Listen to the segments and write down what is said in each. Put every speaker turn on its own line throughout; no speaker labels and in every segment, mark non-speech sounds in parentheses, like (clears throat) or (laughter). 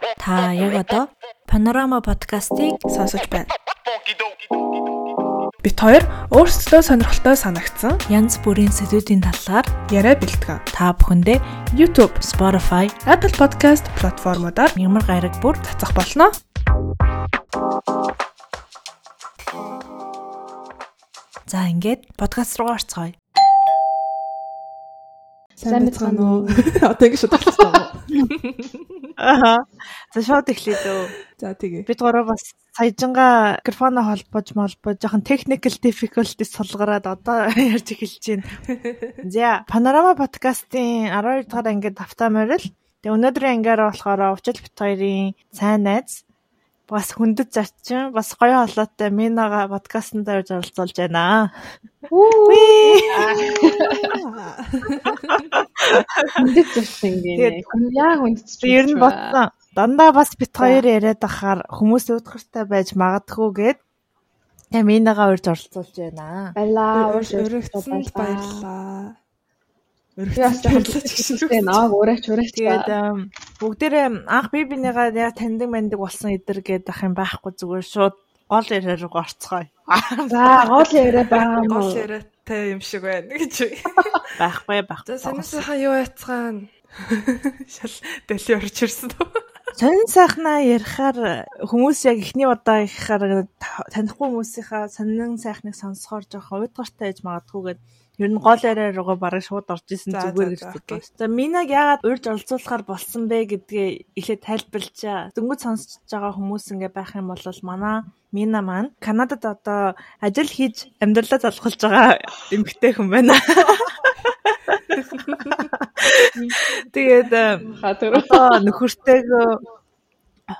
Та яг одоо Panorama подкастыг
сонсож байна. Бид хоёр өөрсдөө сонирхолтой санагдсан
янз бүрийн сэдвүүдийн талаар
яриа бэлтгэн.
Та бүхэндээ
YouTube,
Spotify,
Apple Podcast платформудаар
ямар гараг бүр
цацах болно.
За ингээд подкаст руу орцгоё.
Сайн байна уу? (laughs) Одоо ингэ шууд болчихсон уу?
Аа. За шууд эхлэе дөө.
За тэгээ.
Бид гурав бас саяжингаа микрофоно холбож молбож жоохон technical difficulties сулгараад одоо (laughs) ярьж эхэлж байна. За, Panorama podcast-ийн 12 дахь ангид автаа морил. Тэгээ өнөөдрийн ангиараа болохоор учил бит хоёрын сайн найз бас хүндэт зарчин бас гоё холоотой Минага подкастт орж оролцуулж байна.
Хүндэт зарчин гинэ. Яа хүндэт зарчин.
Ер нь бодсон. Дандаа бас бит хоёр яриад ахаар хүмүүс өөдгөртэй байж магадгүй гэд Минага урьж оролцуулж байна.
Баярлаа.
Өргөцсөн баярлаа.
Яас хэлчихсэн аа ураач ураач.
Тэгээд бүгдээрээ анх би бинийгаа яг таньдаг мандаг болсон эдэр гээд ах юм байхгүй зүгээр шууд гол яриа руу орцгоё.
За гол яриа байгаа юм уу?
Гол яриатай юм шиг байна гэж.
Байхгүй байхгүй.
За санаасаа юу яцгаан. (laughs) Шал дэлий орж ирсэн.
Сонин сайхнаа ярихаар хүмүүс яг эхний удаа ярихаар танихгүй хүмүүсийнхаа сонин сайхныг сонсохоор жоохон уйдгартай ээж магадгүй гэдэг Ер нь гол яриа руугаа бараг шууд орж исэн зүгээр гэж бодлоо. За минаг яагаад урьж оролцуулахаар болсон бэ гэдгээ эхлээд тайлбарлачаа. Дөнгөж сонсож байгаа хүмүүс ингээ байх юм бол манай Мина маань Канадад одоо ажил хийж амьдралаа залхуулж байгаа эмэгтэй хүн байна. (laughs) Тэгээд одоо нөхөртэйгөө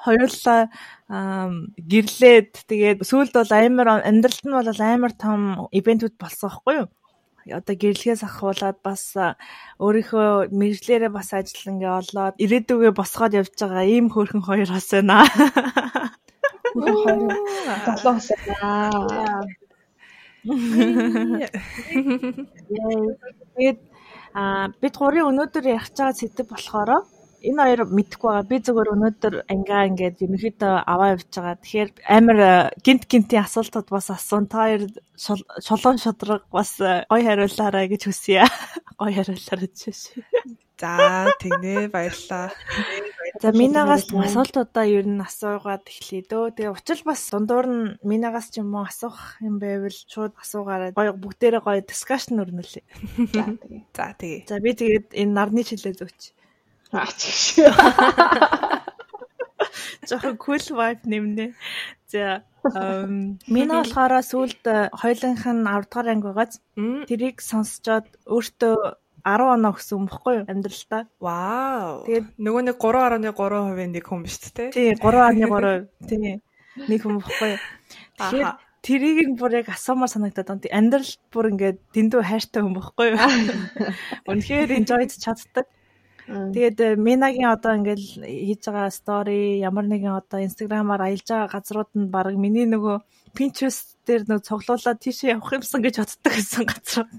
хоёулаа гэрлээд тэгээд сүүлд бол амар амьдралд нь бол амар том ивентүүд болсон байхгүй юу? Одоо гэрлэгээс ахуулаад бас өөрийнхөө мэрэгчлэрээ бас ажил ингээ олоод ирээдүгөө босгоод явж байгаа ийм хөөрхөн хоёр бас байна.
Залуу бас байна.
Тэгээд а бид гурийн өнөөдөр ярих байгаа сэдв болохоор энэ хоёр мэдэхгүй байгаа. Би зөвхөн өнөөдөр ангиа ингээд ерөнхийдөө аваа явж байгаа. Тэгэхээр амар гинт гинтийн асуултууд бас асуун. Та хоёр шулуун шудраг бас гой хариулаарай гэж хүсье. (laughs) Гой хариулаарай гэж.
За тэгнэ баярлаа.
За минагаас асуултуудаа ер нь асуугаад эхлэе дөө. Тэгээ учил бас дундуур нь минагаас ч юм уу асуух юм байвал шууд асуугаарай. Гоё бүгдээрээ гоё дискшн өрнүүлээ.
За тэгээ. За тэгээ.
За би тэгээд энэ нарны чилээ зөөч.
Аач.
Жохон cool vibe нэмнэ. За Мина болохоор сүүлд хоёлынх нь 10 дугаар анги байгааз тэрийг сонсчоод өөртөө 10 оноо өгсөн юм бохгүй юу амьдралдаа.
Вау. Тэгээд нөгөө нэг 3.3%-ийн нэг хүн биш үү?
Тий, 3.3%. (laughs) Тий. Нэг хүн бохгүй юу. Тэгэхээр тэрийг бүр яг асуумаар санагдаад байна. Амьдралд бүр ингээд дэндүү хайртай хүн бохгүй юу. (laughs) Үнэхээр enjoyд чаддаг. Тэгээд э, Минагийн одоо ингээл хийж байгаа стори ямар нэгэн одоо инстаграмаар аялж байгаа газрууд нь баг миний нөгөө Pinterest дээр нөгөө цуглуулад тийшээ явах юмсан гэж боддог гэсэн газар. (laughs)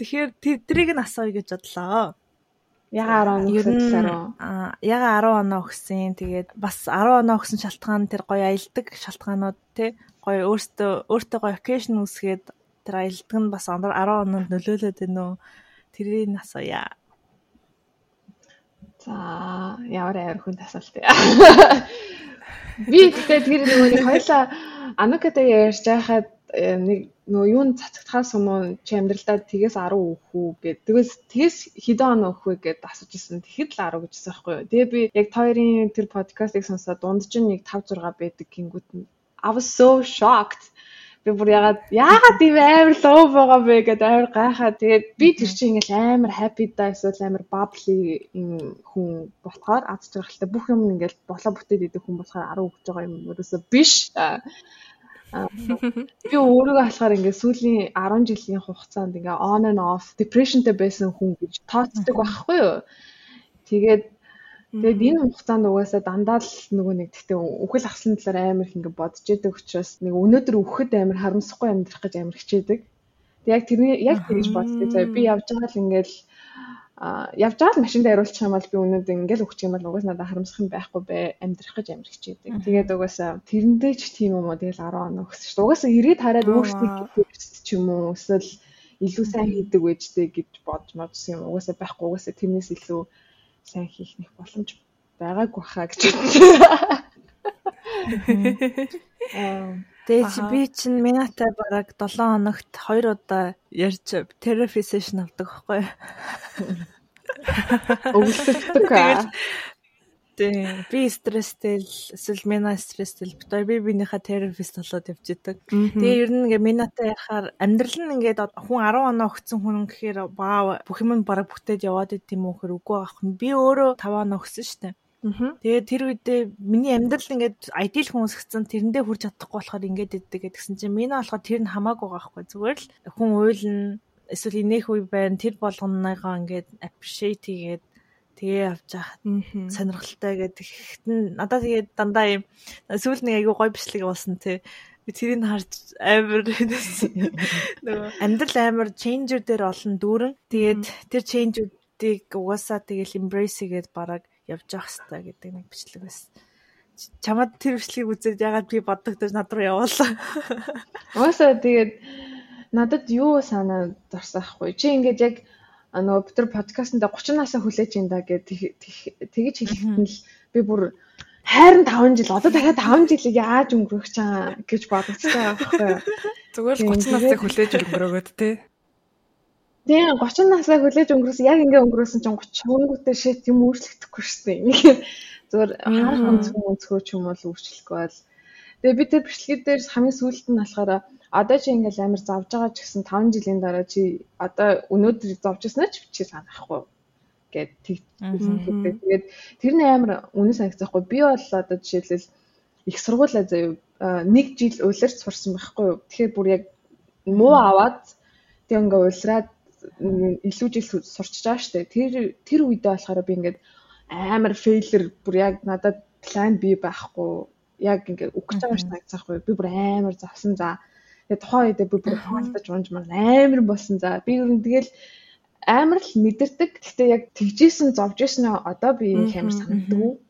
Тэгэхээр тэрийг нь асууя гэж бодлоо.
Яга 10
ер нь яга 10 оноо өгсөн. Тэгээд бас 10 оноо өгсөн шалтгаан тэр гоё аялдаг шалтгаанууд те гоё өөртөө өөртөө гоё occasion үсгээд тэр аялдаг нь бас 10 оноонд нөлөөлөд байна уу? Тэрийг нь асууя.
За ямар амар хүн асуулт яа. (laughs) Би тэгтээ тэр нөгөө нэг хоёлаа Анукатай ярьж байхад э, нэг нөгөө юунд цацагтахаас өмнө чи амьдралдаа тгээс 10 өөх үү гэд. Тэгээс тгээс хэдэн он өөх вэ гэд асууж ирсэн. Тэгэхэд л 10 гэжсэн байхгүй юу. Тэгээ би яг хоёрын тэр подкастыг сонсоод дунд чинь нэг 5 6 байдаг гингүүт I was so shocked би бүр ягаад яагаад тийм амар лоо байгаа бэ гэдээ амар гайхаад тэгээд би тэр чинь ингээл амар happy да эсвэл амар bubbly юм хүн болохоор аз жаргалтай бүх юм ингээл болоо бүтээд идэх хүн болохоор 10 өгч байгаа юм ерөөсөө биш. Би өөрийгөө болохоор ингээд сүүлийн 10 жилийн хугацаанд ингээ on and off depressionтэй байсан хүн гэж тооцдог байхгүй юу? Тэгээд Тэгээд энэ хугацаанд угаасаа дандаа л нөгөө нэг гэхдээ үхэл ахсны талаар амар их ингээд бодож идэг учраас нэг өнөөдөр үхэхэд амар харамсахгүй амьдрах гэж амар хичээдэг. Тэг яг тэрний яг тэгж боддог. За би явж байгаа л ингээд а явж байгаа л машинд хариулчих юм бол би өнөөдөр ингээл өгчих юм бол угаас надад харамсах юм байхгүй бай амьдрах гэж амир хичээдэг. Тэгээд угаасаа тэрэндээ ч тийм юм уу тэгэл 10 оноо өгсөн шүү дээ. Угаасаа ирээд хараад өөрсдөө ч юм уу эсвэл илүү сайн хийдэг байжтэй гэж бодж модсон юм. Угаасаа байхгүй угаасаа тэрнээс илүү сайн хийх нэг боломж байгаагүй хаа гэж.
Тэгээд би чинь минатай бараг 7 хоногт 2 удаа ярьж терапи сешн авдаг байхгүй юу? Тийм. Би стресстэй л эсвэл мина стресстэй л битээ би бинийхээ терапист болоод явж идэг. Тэгээ ер нь ингээ минатай яхаар амьдрал нь ингээд хүн 10 оноо өгсөн хүн гэхээр баа бүх юм бараг бүтээд яваад идэм үү хэр үгүй аах. Би өөрөө 5 оноо өгсөн шүү дээ. Тэгээд тэр үедээ миний амьдрал ингээд айдил хүмүүс гэсэн тэрэндээ хүрч чадахгүй болохоор ингээд иддэг гэдгсэн чинь миний болохоор тэр нь хамаагүй байхгүй зүгээр л хүн уйлна эсвэл инех үе байна тэр болгоныгоо ингээд appreciate хийгээд тэгээ авч яхад сонирхолтой гэдэг ихтэн надад тэгээд дандаа юм сүүл нэг айгүй гой бичлэг болсон тий би тэрийг харж амар нөгөө амьдрал амар changer дээр олон дүүрэн тэгээд тэр change-уудыг угаасаа тэгэл embrace хийгээд бараг явж явах хэрэгтэй гэдэг нэг бичлэг байсан. Чамд тэр бичлэгийг үзээд ягаад би боддогдож над руу явуулаа.
Уусаа тэгээд надад юу санаа зорсохгүй. Чи ингээд яг нөгөө бид нар подкастнда 30 насаа хүлээж ин да гэж тэгэж хэлэхэд л би бүр хайрын 5 жил одоо дахиад 5 жилийг яаж өнгөрөх чаа гэж бодогдчихсан байхгүй юу.
Зүгээр л 30 насаа хүлээж өнгөрөөгөөд те.
Тийм 30 насаа хүлээж өнгөрөөсөн яг ингээ өнгөрөөсөн чинь 30 хөнгөтэй шит юм өөрчлөгдөхгүй шүү дээ. Зүгээр харах өнцгөө өнцгөө ч юм бол өөрчлөхгүй бол. Тэгээ би тэр бичлэгээ дээр хамгийн сүүлд нь болохоор одоо чи ингээл амар завж байгаа ч гэсэн 5 жилийн дараа чи одоо өнөөдөр зовж яснаа ч чи санахгүй гэд тэгсэн. Тэгээд тэр нь амар үнэн санагцахгүй. Би бол одоо жишээлбэл их сургуулаа заяа нэг жил улирч сурсан байхгүй юу. Тэгэхээр бүр яг муу аваад тэг ингээ улираад илүү жил сурчиж байгаа штэ. Тэр тэр үедээ болохоор би ингээд амар фейлер бүр яг надад план бий байхгүй. Яг ингээд үгэж байгаа ш тагцаахгүй. Би бүр амар завсан за. Тэгээ тухайн үедээ би бүр хаалтаж унжмаар амар болсон за. Би ер нь тэгэл амар л мэдэрдэг. Гэхдээ яг тэгжсэн зовжсэн одоо би юм амар санагддаг.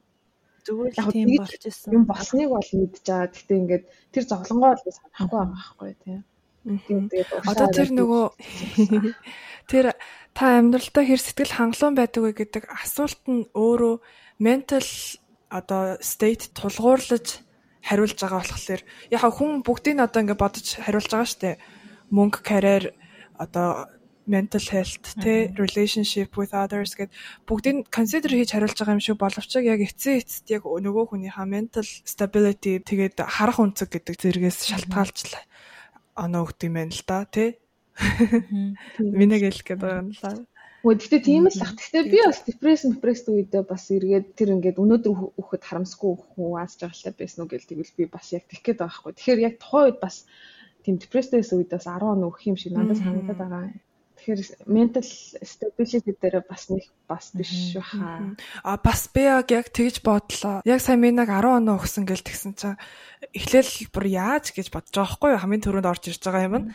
Зүгээр л тийм болж исэн.
Юм болсныг бол мэдж байгаа. Гэхдээ ингээд тэр зовлонгоо бол санахгүй байгаа байхгүй тийм.
Одоо тэр нөгөө (laughs) тэр та амьдралдаа хэр сэтгэл хангалуун байдаг вэ гэдэг асуулт нь өөрөө mental одоо state тулгуурлаж хариулж байгаа болохоор яг хүн бүгдийг одоо ингээд бодож хариулж байгаа штэ. Мөнгө карьер одоо mental health те relationship with others гэд бүгдийг consider хийж хариулж байгаа юм шиг боловч яг эцсийн эцэст яг нөгөө хүнийхээ mental stability тэгээд харах үнцэг гэдэг зэрэгээс шалтгаалж оноо өгд юм байна л да тий. (laughs) Минийг хэлэх гээд байгаа юм л да.
Гэхдээ тийм л ах. Гэхдээ би бас депресс депресс үедээ бас эргээд тэр ингээд өнөөдөр өөхөд харамсгүй хүн байгаа л байсан уу гэл тэгвэл би бас яг тэгэх гээд байгаа хгүй. Тэгэхээр яг тухайн үед бас тийм депрессээс үед бас 10 он өөх юм шиг надад санагдаад байгаа. Тэгэхээр mental stability дээр бас нэг бас биш баха.
А бас би яг яг тэгж бодлоо. Яг сайн минаг 10 оноо өгсөн гэл тэгсэн чинь эхлээл бүр яаж гэж бодож байгаа хгүй? Хамгийн түрүүнд орж ирж байгаа юм нь.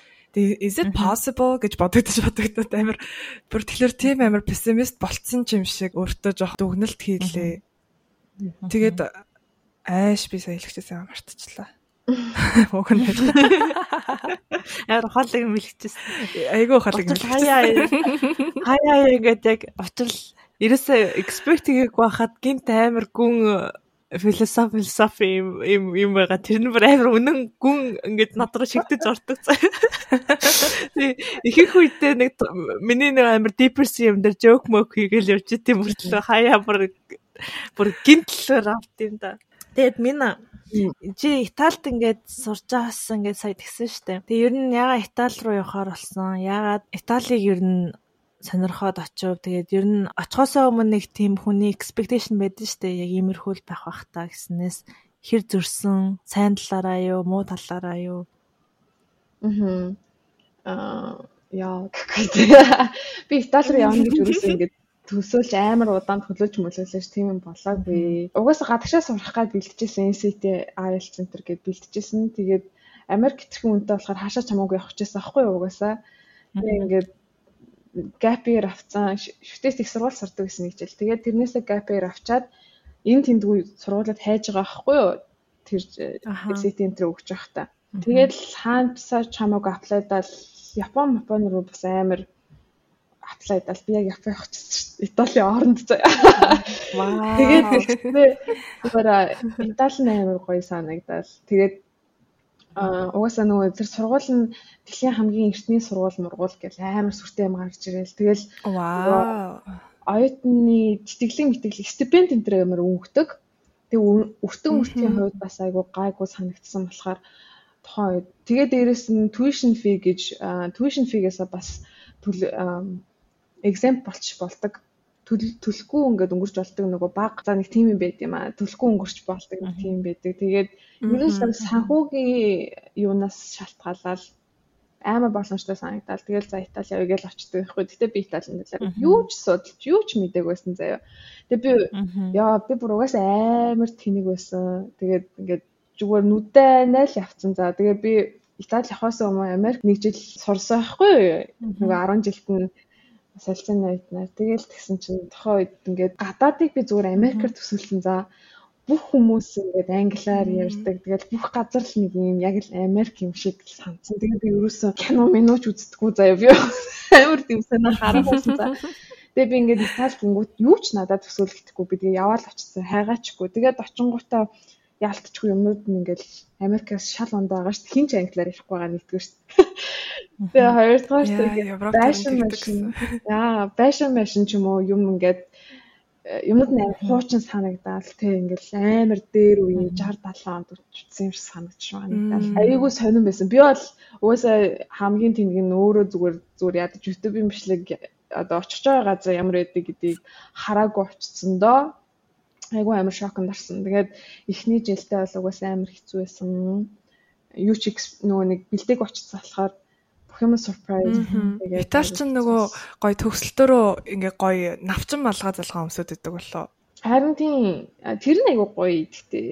Is it possible гэж бодогдож бодогдод амар бүр тэгэхээр тийм амар пессимист болцсон юм шиг өөртөө жоох дүгнэлт хийлээ. Тэгээд айш би сая (laughs) хэлчихсэн юм мартчихлаа. Уг нь
Яар хоолыг мэлчихсэн.
Айгүй хоолыг
мэлчихсэн. Хаяа хаяа ингээд яг очил ерөөсөө expect хийгээгүй байхад гинт амар гүн философи философи юм юм юм байгаа. Тэр нь бүр амар үнэн гүн ингээд над руу шигдэж ордог цаа. Ихэнх үедээ нэг миний нэг амар depressive юм дээр joke moke хийгээл явж идэм мөртлөө хаяа бүр бүр гинтлээр авт юм да. Тэгээд минь Чи Италид ингээд сурч байгаас ингээд сая тэгсэн штэ. Тэгээ ер нь ягаа Итали руу явахаар болсон. Ягаад Италиг ер нь сонирхоод очив. Тэгээд ер нь очихоосоо өмнө нэг тийм хүний expectation байдаг штэ. Яг иймэрхүү л байх бах та гэснээс хэр зөрсөн, сайн талаараа юу, муу талаараа юу.
Аа. Аа яа гэхгүй. Би Итали руу явна гэж юусэн ингээд төсөөлж амар удаан төлөөж мөлөөлөж тийм юм болоогүй. Угаасаа гадагшаа сурах гад бэлтжижсэн NCT IELTS Center гэд бэлтжижсэн. Тэгээд Америк гэрхэн үнтэй болохоор хаашаа чамаагүй явах гэжсэн аахгүй юу угаасаа. Тэгээд ингээд gap year авцсан шүтээс их сургууль сурдаг гэсэн нэг жил. Тэгээд тэрнээсээ gap year авчаад энэ тэндгүй сургуулиуд хайж байгаа байхгүй юу? Тэр SAT энтер өгч явах та. Тэгээд хаанасаа чамаагүй аплайдаад Япон Япон руу бас амар аплайдаад би яг Япон шүү дээ. Италийн оронд заяа. Вау. Тэгээд тэгвэл Итали амар гоё санагдал. Тэгээд угаасаа нөгөө тэр сургууль нь дэлхийн хамгийн эртний сургууль мургуул гэл амар сүртэй юм гарч ирэл. Тэгэл. Оюутны тэтгэлэг мэтгэлэг стипенд энэ төр амар өнгөдөг. Тэг өртөн мөртийн хувьд бас айгу гайгүй санагдсан болохоор тухайн үед тэгээ дээрэс нь tuition fee гэж tuition fee-гээс бас экземп болчих болдог төлөхгүй ингээд өнгөрч болдог нөгөө баг за нэг тим юм байд юм а төлөхгүй өнгөрч болдог нэг тим байдаг. Тэгээд ерөнхийдөө санхүүгийн юунаас шалтгаалаад амар боломжтой санагдал. Тэгэл за Итали явъя гэж очдөг байхгүй. Гэтэ би Италинд талаар юу ч судалж, юу ч мэдээг байсан заяа. Тэгээ би яа би бүр угаасаа амар тэнэг байсан. Тэгээд ингээд зүгээр нүдэ найл явцсан. За тэгээ би Итали явахаас өмнө Америк нэг жил сурсан байхгүй. Нөгөө 10 жилд нь солилцооны оюутнаар тэгэл тэгсэн чинь тохоо үед ингээд гадаадыг би зүгээр Америкээр төсөөлсөн за бүх хүмүүс ингээд англиар ярьдаг. Тэгэл бүх газар л нэг юм яг л Америк юм шиг санагдсан. Тэгээд би ерөөсөө кино минууч үздэггүй заяа би амар тийм санаа харахгүй за. Тэгээ би ингээд Итали гингүүт юу ч надад төсөөлөгдөхгүй би тэгээ яваал очсон хайгаачгүй. Тэгээд очингуудаа яалтчгүй юмнууд нь ингээл Америкаас шал онд байгаа шүү дээ. Хин ч англиар ярихгүй байгаа нэгдүгээр шүү. Тэгээ хоёрдугаар шүү байшин машин. Яа, байшин машин ч юм уу юм ингээд э, юмуд нь амар хуучин санагдаал тэг ингээл амар дээр үе 60 70 онд үтсэн юм шиг санагдаж байгаа нэг. Айгуу сонирн байсан. Би бол угаасаа хамгийн тэнэг нь өөрөө зүгээр зүгээр ядаж YouTube-ийн бичлэг одоо очих байгаа газар ямар байдаг гэдгийг хараагүй очсон доо айгүй амар шоконд орсон. Тэгээд эхний жилдээ бол угаасаа амар хэцүү байсан. Юу ч нөгөө нэг бэлдэг очсон болохоор бүх юм surprise.
Тэгээд Итали ч нөгөө гоё төгсөлтөөрөө ингээ гоё навчин малгай залгаа өмсөд идэг болоо.
Харин тийм тэр нь айгүй гоё гэхдээ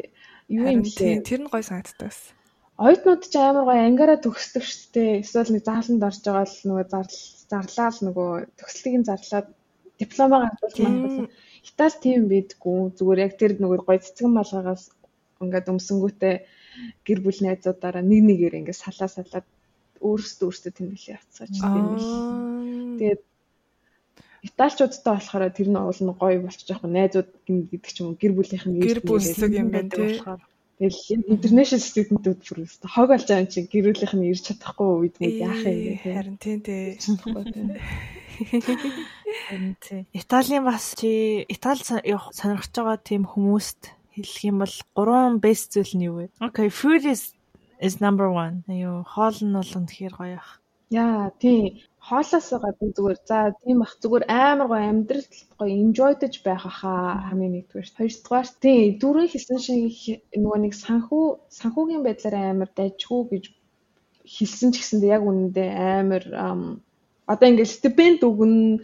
юу юм бэ?
Тэр нь гоё санагддаг байсан.
Оюутнууд ч амар гоё ангаараа төгсдөг шүү дээ. Эсвэл нэг зааланд орж байгаа л нөгөө зарлал нөгөө төгслөгийг зарлаад дипломоо гаргуулж маань Итали тийм байдгүй. Зүгээр яг тэр нөгөө гоё цэцгэн малгайгаас ингээд өмсөнгүүтээ гэр бүл найзуудаараа нэг нэгээр ингээд салаа салаад өөрсдөө өөрсдөө тэмдэглээ явцгаач тийм л. Тэгээд Италичуудтай болохоор тэр нь уул нь гоё болчих жоох найзууд гэдэг ч юм уу гэр бүлийнх нь
гэр бүлсэг юм байна тийм.
Тэгэл интернэшнл студентүүд бүр өстой хог болж байгаа юм чи гэр бүлийнх нь ирж чадахгүй үед нэг яах юм бэ
харин тийм тийм. (laughs)
Италийн бас чи Итали сонирхож байгаа тийм хүмүүст хэлэх юм бол гурван best зүйл нь юу вэ? Okay, food is is number 1. Аюу хоол нь бол үнэхээр гоё ах.
Яа, тий. Хоолоос гадна зүгээр за тийм бах зүгээр амар гоё амьдрал гоё enjoydож байх хаа хамгийн нэгдүгээр. Хоёрдугаар тий дөрөв хэлсэн шиг нөгөө нэг санхүү санхүүгийн байдлаар амар дайжгүй гэж хэлсэн ч гэсэндээ яг үнэндээ амар одоо ингээд стипенд өгнө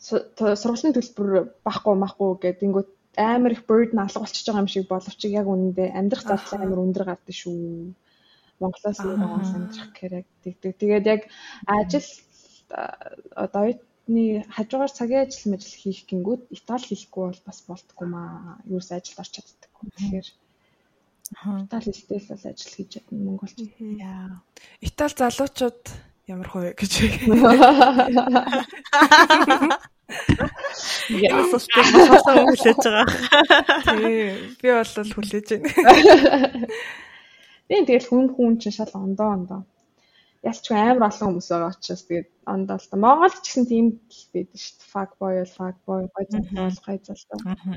сургуулийн төлбөр баггүй махгүй гэдэг ингээд амар их burden алга болчихж байгаа юм шиг боловч яг үнэндээ амьдрах зардал амар өндөр гардаг шүү. Монголоос яваас амьдрах хэрэг тэгдэг. Тэгээд яг ажил одоо оюутны хажуугаар цагийн ажил мэжил хийх гингүүд Итали хийхгүй бол бас болтгүй маа. Юус ажилд орч чаддаг. Тэгэхээр Итали хэлтэй л бол ажил хийж чадна Монголч.
Яа. Итали залуучууд Ямар хувь гэж. (laughs)
Яа, босоосон хүлээж байгаа.
Тий, би бол хүлээж байна.
Тийм тэгэл хүн хүн чинь шал ондоо ондоо. Ялч амар олон хүмүүс байгаа учраас тэгээд ондоо л та. Монголд ч гэсэн тийм л байдаг шүү дээ. Fuck boy fuck boy, гой зүйл гой зүйл.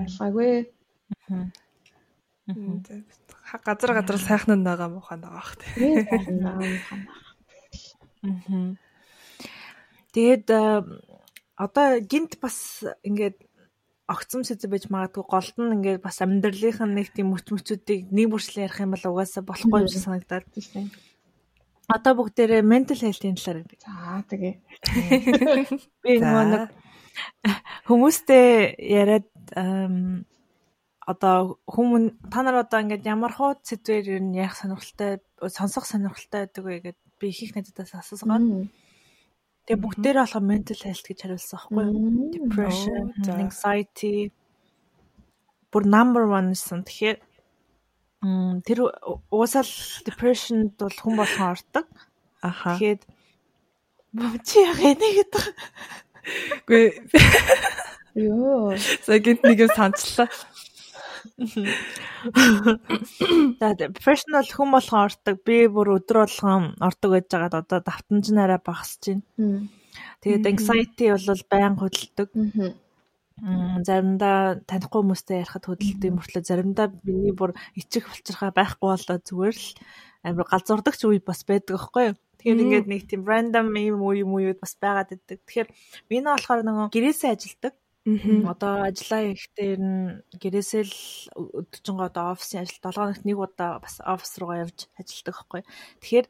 Ялгаагүй.
Газар газар сайхан нь байгаа муухай байгаа бах тий.
Тийм сайхан байгаа муухай.
Тэгээд одоо гинт бас ингээд огцом сэзэ байж магадгүй голд нь ингээд бас амьдралынх нь нэг тийм мөч мөчүүдийг нэг бүрчлэн ярих юм бол угаасаа болохгүй юм шиг санагдаад тийм. Одоо бүгдээрээ mental health-ийн талаар ярих.
За тэгээ. (laughs)
Би нэг хүмүүстэй яриад одоо хүмүүн та нар одоо ингээд ямар хуу сэдвээр ер нь ярих сонирхолтой сонсох сонирхолтой байдаг вэ гэдэг би их их найзуудаас асуусан. Тэгээ бүгдээрээ болохоор mental health гэж хариулсан байхгүй юу? Depression, anxiety бүр number 1 гэсэн. Тэгэхээр тэр уусаал depression бол хүн болгон ордог.
Аха.
Тэгээд чи яг энийг гэдэг.
Үгүй (laughs)
Йоо.
сая гинт нэг юм санчлаа.
За бол хүн болгон ордог. Би бүр өдөр болгон ордог байж байгаад одоо давтамж нь арай багасж байна. Тэгээд anxiety бол байнга хөдөлдөг. Заримдаа танихгүй хүмүүстэй ярихад хөдөлдөг мөртлөө заримдаа миний бүр ичих булчирхаа байхгүй болоо зүгээр л амар галзуурдаг ч үе бас байдаг аахгүй юу. Тэгэхээр ингээд нэг тийм random юм уу юм уу бас байгаад байдаг. Тэгэхээр миний болохоор нөгөө гэрээсээ ажилдаг. Одоо ажиллаа ихтэй нь гэрээсээ л өдөржингөө одоо офисын ажил 7 хоногт нэг удаа бас офис руугаа явж ажилдаг аахгүй. Тэгэхээр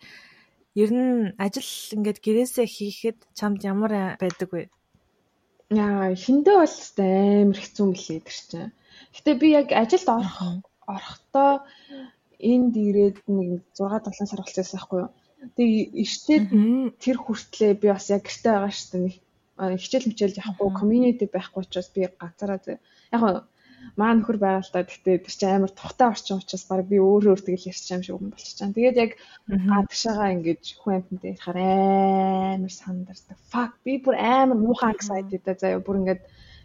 ер нь ажил ингээд гэрээсээ хийхэд чамд ямар байдаг вэ?
Яа, хиндэ бол амар хэцүү мөлий тэр чинь. Гэтэ би яг ажилд орох орохдоо энд ирээд нэг 6 7 сар болчихсон байхгүй юу. Тэгээ
Мгм.
тэр хүртлээ би бас яг гэртээ байгаа шүү дээ. Хичээл мичээл явахгүй, community байхгүй учраас би газараа яг хоо маа нөхөр та. Гэтэ тэр чинь амар тухтай орчин учраас баг би өөрөө өөртөө л ярьчих юм шиг юм болчих чам. Тэгээд яг гадагшаага ингэж хүн амьтантай ярихаар амар сандардаг. Fuck би бүр амар муухай anxiety та заяа бүр ингээд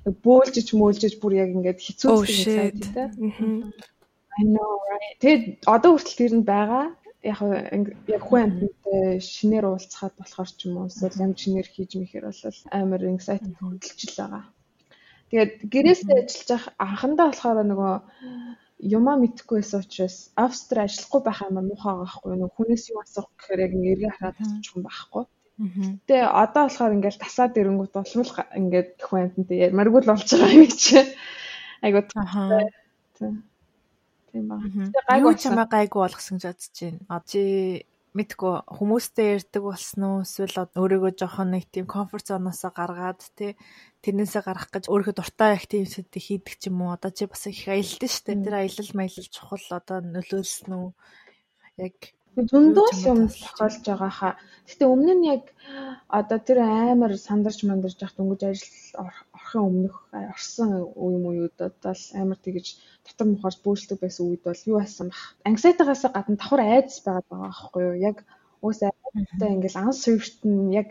яг бөөлжиж мөөлжиж бүр яг ингээд хэцүү anxiety та. I know right. Тэгээд одоо хүртэл тэр нь байгаа. Яг яг хүн амьтантай шинээр уулзахад болохоор ч юм уу эсвэл ямар шинээр хийж мэхээр бол амар anxiety хөдөлж л байгаа. Тэгээд гэрээсээ ажиллаж явах анхандаа болохоор нөгөө юмаа мэдхгүй байсан учраас офстер ажиллахгүй байх амар муухай байхгүй юу? Хүнээс юу асуух гэхээр яг ингээ эргээ хараад асууж хүн байхгүй. Гэтэ одоо болохоор ингээл тасаад ирэнгүүт болмол га- ингээд хүн амьтантай ярмаргүй л болж байгаа юм чи. Айгуу
Аха.
Тийм ба.
Юу чамаа гайгүй болгосон гэж бодож байна. А чи мэдгүй хүмүүстэй ярьдаг болсон уу эсвэл од- өөрийгөө жоохон нэг тийм комфорт зоноосоо гаргаад тий тэрнээсээ гарах гэж өөрийнхөө дуртай активитетийг хийдэг ч юм уу. Одоо чи бас их аялдсан шүү дээ. Тэр аялал маялал чухал одоо нөлөөлсөн үү? Яг
Зөндөө
Юу ч
юм
юм уу
тохиолж байгаа хаа. Гэтэ өмнө нь яг одоо тэр амар сандарч мандарч явах дөнгөж ажил ор- орохын өмнөх орсон үе мууюудад бол амар тэгэж дотор мухарч бөөжлөг байсан үед бол юу байсан бах. Anxiety-гаас гадна давхар айдас байгаад байгаа байхгүй юу? Яг уус айдастай ингээл суурьт нь яг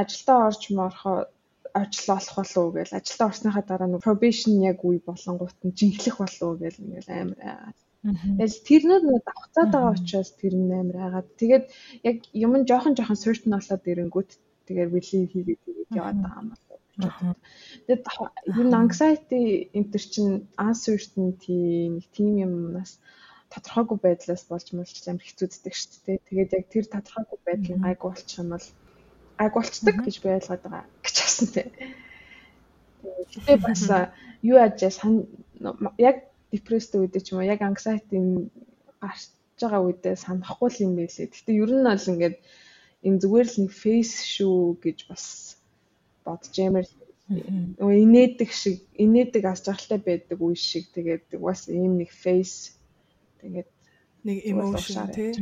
ажилдаа орж морхоо ажил олох болов уу гээл ажилдаа орсныхаа дараа нэг probation яг үе болонгууд нь жинхлэх болов уу гээл ингээл амар Тэгэл тэрнүүд нэг давхцаад байгаа учраас тэр нь амар айгаад. Тэгээд яг юм нь жоохон жоохон нь болоод ирэнгүүт тэгээд релив хийгээд тэгээд яваад байгаа юм байна. Тэгээд нь anxiety энтер чинь uncertainty нэг тийм юмнаас тодорхойгүй байдлаас болж мэлч амар хэцүүддэг шүү дээ. Тэгээд яг тэр тодорхойгүй байдал нь гайгүй болчих юм бол гайгүй болцдог гэж би ойлгоод байгаа гэж басан тий. Тэгээд бас юу сан яг депресстэй үедээ ч юм уу яг anxiety гарч байгаа үедээ санахгүй л юм байлээ. Гэтэ ер нь бол ингээд энэ зүгээр л нэг фейс шүү гэж бас бодож ямар Нөгөө инээдэг шиг инээдэг аз жаргалтай байдаг үе шиг тэгээд бас ийм нэг фейс тэгээд
Нэг emotion тий.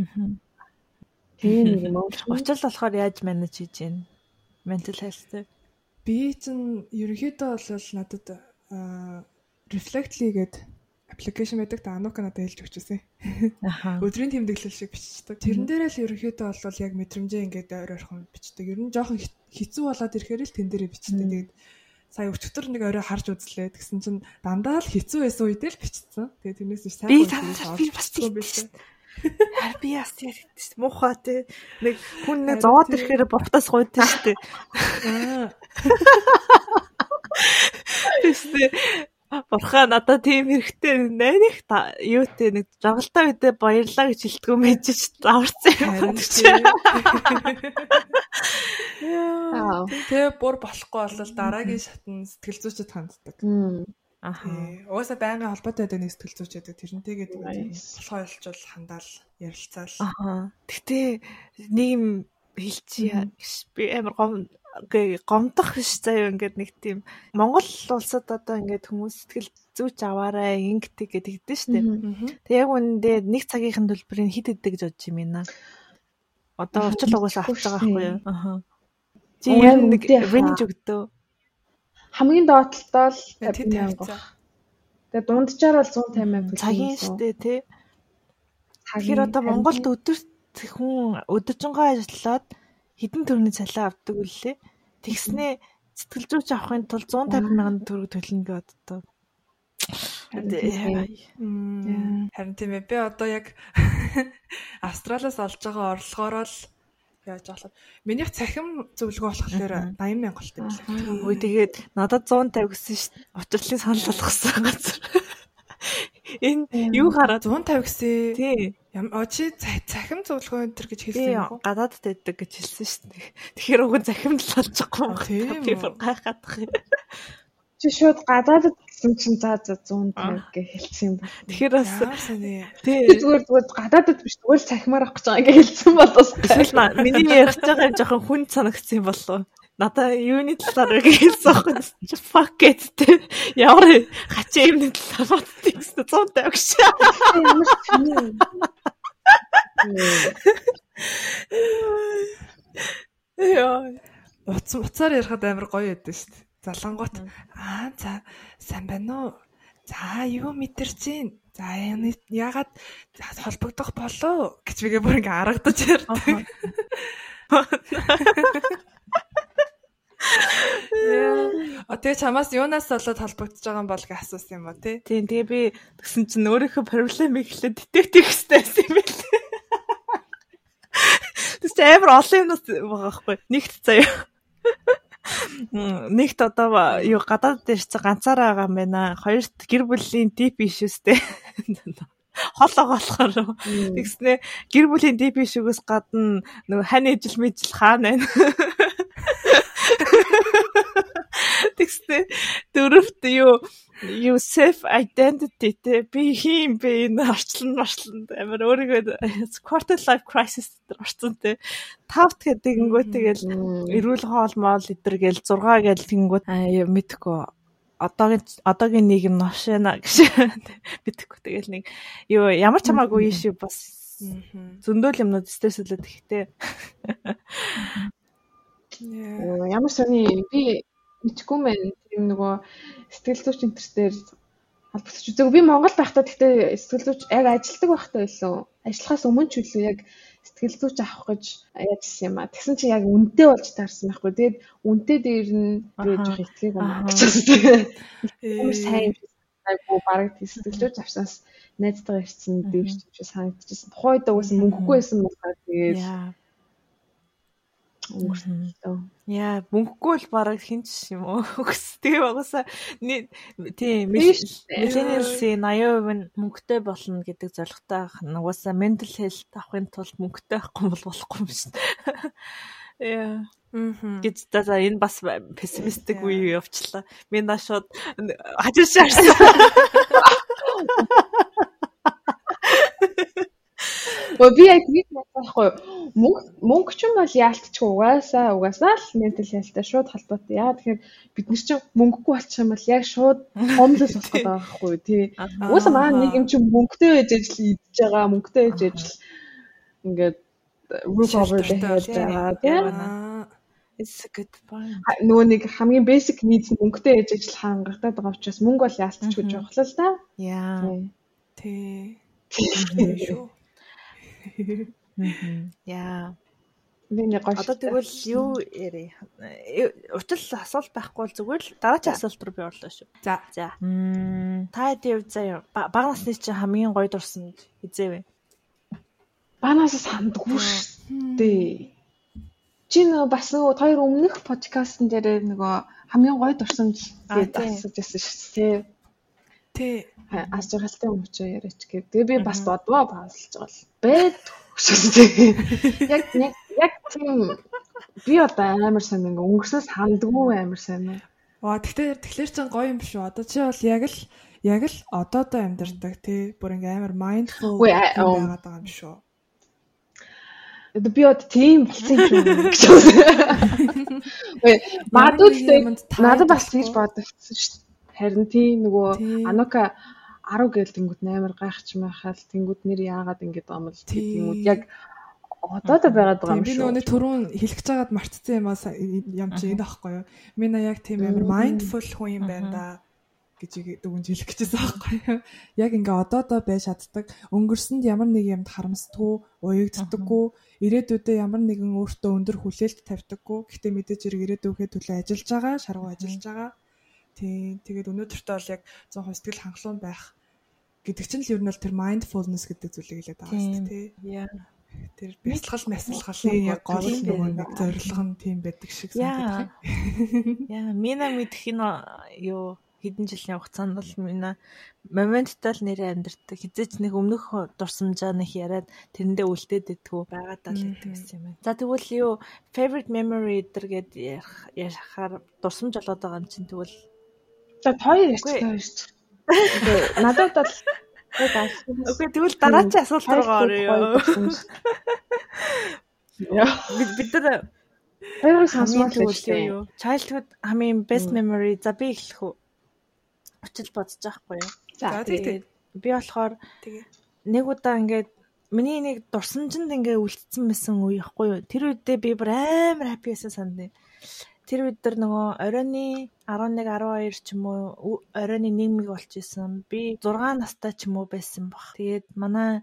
тийм нэг уу
Очил болохоор яаж манаж хийж гин mental health
Би чинь ерөнхийдөө бол надад Reflectly гэдэг аппликейшн байдаг та Анука надад хэлж.
Аха.
Өдрийн тэмдэглэл шиг бичдэг. Тэрэн дээрээ л ерөнхийдөө бол яг мэдрэмжээ ингээд ойр ойрхон бичдэг. Ер нь жоохон хэцүү болоод ирэхээр л тэн дээрээ бичдэг. Тэгээд сая өчтөр нэг орой харж үзлээ. Тэгсэн чинь дандаа л хэцүү байсан үедээ л бичсэн. Тэгээд тэрнээс биш сайн
Би бас
байлээ.
Харин би яс ярьдээс муухай те нэг хүн нэг зовоод ирэхээр бовтоос гойд штэ.
Аа.
Тэстэй Бурхан надад тийм хэрэгтэй найрах та юутэй нэг жаргалтай үедээ баярлаа гэж хэлдэггүй мэж ч аварсан юм байна.
Аа.
Тэгээ бүр болохгүй бол дараагийн шатн сэтгэл зүйчэд ханддаг. Тий. Угаасаа байнгын холбоотой байдаг нэг сэтгэл зүйч байдаг. Тэрнтэйгээ болохоо ялчвал хандаал ярилцаал.
Аха. Гэтэ нэг юм хэлчихье. Би амар гом гомдох ш заяа ингээд нэг тийм Монгол улсад одоо ингээд хүмүүс сэтгэл зүйч аваарай ингэдэг гэдэг дээ штэ. Тэг яг үндэ нэг цагийн төлбөрийг хит идэг гэж бодож юм байна. Одоо очил угаасаа авч байгаа байхгүй юу? Аха. Чи нь нэг range өгдөө.
Хамгийн доотлолтоо л
Тэд
50 мянга.
тавьцаа.
Тэгээ дунджаар бол 150 мянга.
Цагийн штэ тий. Тэгэхээр одоо Монголд өдөрт хүн өдөржингөө ажиллаад хэдэн төгрөний цалин авдаг үлээ. Тэгснээ сэтгэл зүйч авахын тулд 150 мянган төгрөг төлнө гэдэг одоо.
Харин тийм ээ. Би одоо яг (laughs) Австралиас олж байгаа орлогоороо л яаж болох. Минийх цахим зөвлөгөө болохоор 80 мянга болтой юм байна.
Үй тэгээд надад 150 гэсэн шүү дээ. Учирлын санал болгосон газар. Энэ юу хараад
150 гэсэн.
тий.
Очи цахим зөвлөгөө энэ төр гэж хэлсэн юм уу?
гадаадд байдаг гэж хэлсэн шүү дээ. Тэгэхээр уг нь захимд л олчихгүй
А, тийм үү?
Гайхаадах юм.
чи шууд гадаадд гэсэн чинь за за 150 гэж хэлсэн юм байна.
Тэгэхээр бас тий.
Зүгээр зүгээр гадаадд биш зүгээр л цахимаар авах гэж байгаа гэж хэлсэн бол бас
Эсвэл миний ярих байгаа юм жоохон хүн санагдсан юм болов уу? Надаа юуны талаар вэ гэсэн юм чи fuck it те. Ямар хачаа юмны талаар боддог гэсэн 100 тавьж. Яа.
Уц уцаар ярихад амар гоё байдсан шүү дээ. Залангуут аа за сайн байна уу? За юу мэдэрч гин? За яны ягаад холбогдох болоо гэж бигээ бүр ингээ аргадаж ярьдаг. (laughs) А тэгээ чамаас юунаас болоод холбогдож байгаа юм бол гэж асуусан юм уу тий?
Тийм тэгээ би тэгсэн чинь өөрийнхөө проблемыг хэлээд детектив гэжтэйсэн юм байл. Тэс амар олон юмнаас байгаа байхгүй. Нэгт заяа. Нэгт одоо юу гадаад дээр чи ганцаараа байгаа юм байна. Хоёрт гэр бүлийн deep issuesтэй. Холоо болохоор тэгснэ гэр бүлийн deep issue-гээс гадна нөгөө хань ижил мэжил хаана байна. (laughs) Тэгснэ дөрөвт юу? Юу self identity те? Би хин бэ энэ орчлон марчлан амар өөрийгөө quarter life crisis дээр орсон те? Тавт гэдэг ингэнгөө тэгэл эрүүл хоол моол идэр гээл 6 гээл тэгэнгүүт аа мэдхгүй одоогийн одоогийн нийгэм новшина гэж (laughs) мэдхгүй тэгэл нэг юу ямар ч хамаагүй ишүү бас зөндөөл юмнууд стрессэлээд ихтэй. (laughs)
Ямар сони би мэдгүй мэн тийм нөгөө сэтгэл зүйч интертээр холбогдож үзег. Би Монгол байхдаа гэхдээ сэтгэл зүйч яг ажилдаг байхдаа илүү ажиллахаас өмнө ч үлээ яг сэтгэл зүйч авах гэж яажсэн юм а. Тэгсэн чинь яг үнэтэй болж таарсан байхгүй. Тэгээд үнэтэй дээр нь
Аха.
жоох итгийг юм
Аха.
гэж.
Ээ.
Ямар сайн айгу бараг зүйч авсанаас найзтайгаа ирсэн дэвш ч санагдчихсан. Тухайд угсаа мөнгөгүй байсан болохоор тэгээд өнгөрсөн.
Яа, мөнгөгүй л бараг хинч юм уу? (laughs) Үгс. Тэгээ багасаа тийм millennials-ийн 80% нь мөнгөтэй болно гэдэг зорилготой байх. Нугасаа mental health авахын тулд мөнгөтэй байхгүй бол болохгүй юм шин. (laughs) Яа.
Мгм.
гэж за за энэ бас пессимистик үе явчлаа. Миний наа шууд хажуу шаарсан. (laughs)
Өө би яг тийм байхгүй мөнгө мөнгө ч юм бол яалтчгүй угаасаа угаасаа л ментал хэлтэй шууд холбоотой. Яа тэгэхээр бид нар чинь мөнгөгүй болчих юм бол яг шууд хомлос болох гэдэг байхгүй тий. Угаасаа маань нэг юм чинь мөнгөтэй байж ажил идж байгаа мөнгөтэй байж ажил ингээд roof over the head байгаа тий.
Аа.
It's a good point.
Нөгөө нэг хамгийн basic needs мөнгөтэй байж ажил хангагдаад байгаа учраас мөнгө бол яалтчгүй жоохлоо л да.
Яа.
Тий.
Тий. (laughs)
Яа.
Би нэг гоё.
Одоо тэгвэл юу ярэ? Учир асуулт байхгүй бол зүгээр л дараагийн асуулт руу би орлоо шүү.
За.
За. Мм та хэдийн хувьд заяа ба- бага насны чинь хамгийн гоё дурсамж хизээвэ?
Банаас сандгүй шүү дээ. Чи нөгөө бас нөгөө хоёр өмнөх подкастн дээр нөгөө хамгийн гоё дурсамж
тийм.
асууж байсан шүү дээ.
Тий.
Ас жаргалтай юм чи яриач гээд. Тэгээ би бас бодвоо баалж байгаа л. Бэд дээ. Яг яг яг тийм би одоо амар сайн ингээ өнгөрсөөс хандггүй амар сайн.
Ваа тэгэхээр тэгэхээр чин гоё юм шүү. Одоо чи бол яг л яг л одоодоо амьдардаг тий. Бүр ингээ амар mindful
оо.
байгаад байгаа юм шүү.
Одоо би одоо тийм болсон юм гэж (laughs)
нэг time
надад бас тэгж бодогдсон шүү дээ. Харин тийм нөгөө
Тий.
Анока 10 гээл тэнгууд амар гайхч майхаал тэнгууд нэр яагаад ингэж
Тий.
тэнгууд яг Одоо байгаад байгаа юм
Би
шүү.
нөгөө нэг түрүүн хэлэх гэж байгаад мартцсан юм аа юм чи энэ аахгүй юу? Мина яг тийм амар mindful хүн юм байна да гэж дүгнж хэлэх гэжсэн аахгүй юу? Яг ингээ одоо одоо байж чаддаг. Өнгөрсөнд ямар нэг юмд харамсдаггүй, уягддаггүй, ирээдүйдээ ямар нэгэн өөртөө өндөр хүлээлт тавьдаггүй. Гэхдээ мэдээж хэрэг ирээдүйгөө төлөө ажиллаж байгаа, шаргуу ажиллаж байгаа. Тийм. Тэгээд өнөөдөртөө бол яг 100% сэтгэл хангалуун байх гэдэг чинь л ер нь бол тэр mindfulness гэдэг зүйлийг хэлээд байгаа шүү дээ.
Яа.
Тэр бясалгал мэсэлгалын яг гол нөгөө нэг зорилго нь тийм байдаг шиг
Яа.
санагдав. (laughs)
Яа, мина мэдэх нь юу хэдэн жилийн хугацаанд бол мина моменттай л нэрээ амьдэрдэг. Хизээч нэг өмнөх дурсамжаа нэг яриад тэрэндээ үлдээд идэггүй байгаад л идэг гэсэн юм байна. За тэгвэл юу favorite memory дээр гээд ярих ярихаар дурсамж болоод байгаа юм чинь тэгвэл
За хоёр ярьчих
Үгүй.
хоёр ярьчих. Тэгээ надад бол
Окей тэгвэл дараагийн асуулт руу орё.
Яа.
Бид бид нар
Хоёрыг
хамгийн
сонсмоор л
тэгвэл
шүү.
юу childhood хамгийн best memory за би эхлэх үү? Очил бодож байхгүй юу?
За
За, тий, тий.
Би болохоор
Тэгээ.
нэг удаа ингээд миний нэг дурсамжинд ингээ үлдсэн байсан үе ихгүй юу. Тэр үедээ би бүр амар хаппи байсан сандаа. Тэр үед төр нөгөө оройны 11 12 ч юм уу оройны 1-ийг болж исэн. Би 6 настай ч юм уу байсан баг. Тэгээд манай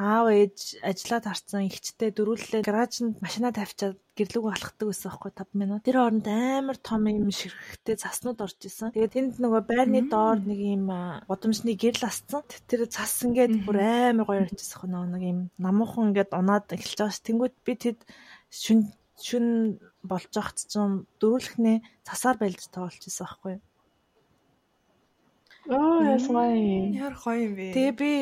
аав ээж ажиллаад харцсан ихчтэй дөрүүлээ гаражинд машина тавьчаад гэрлүүг алхдаг байсан байхгүй 5 минут. Тэр хооронд амар том юм ширхэгтэй заснууд орж исэн. Тэгээд тэнд нөгөө байрны доор нэг юм гудамжны гэрэл асцсан. Тэр цас ингээд бүр амар гоё харагдчихсан нөгөө нэг юм намуухан ингээд унаад эхэлж байгаа ш. Тэнгүүд би тэд шүн шүн болж ахт чинь дөрүүлхнээ цасаар байлж тоолж исэн байхгүй. юу.
Аа ясгай.
Яар гоё юм бэ?
Тэгээ би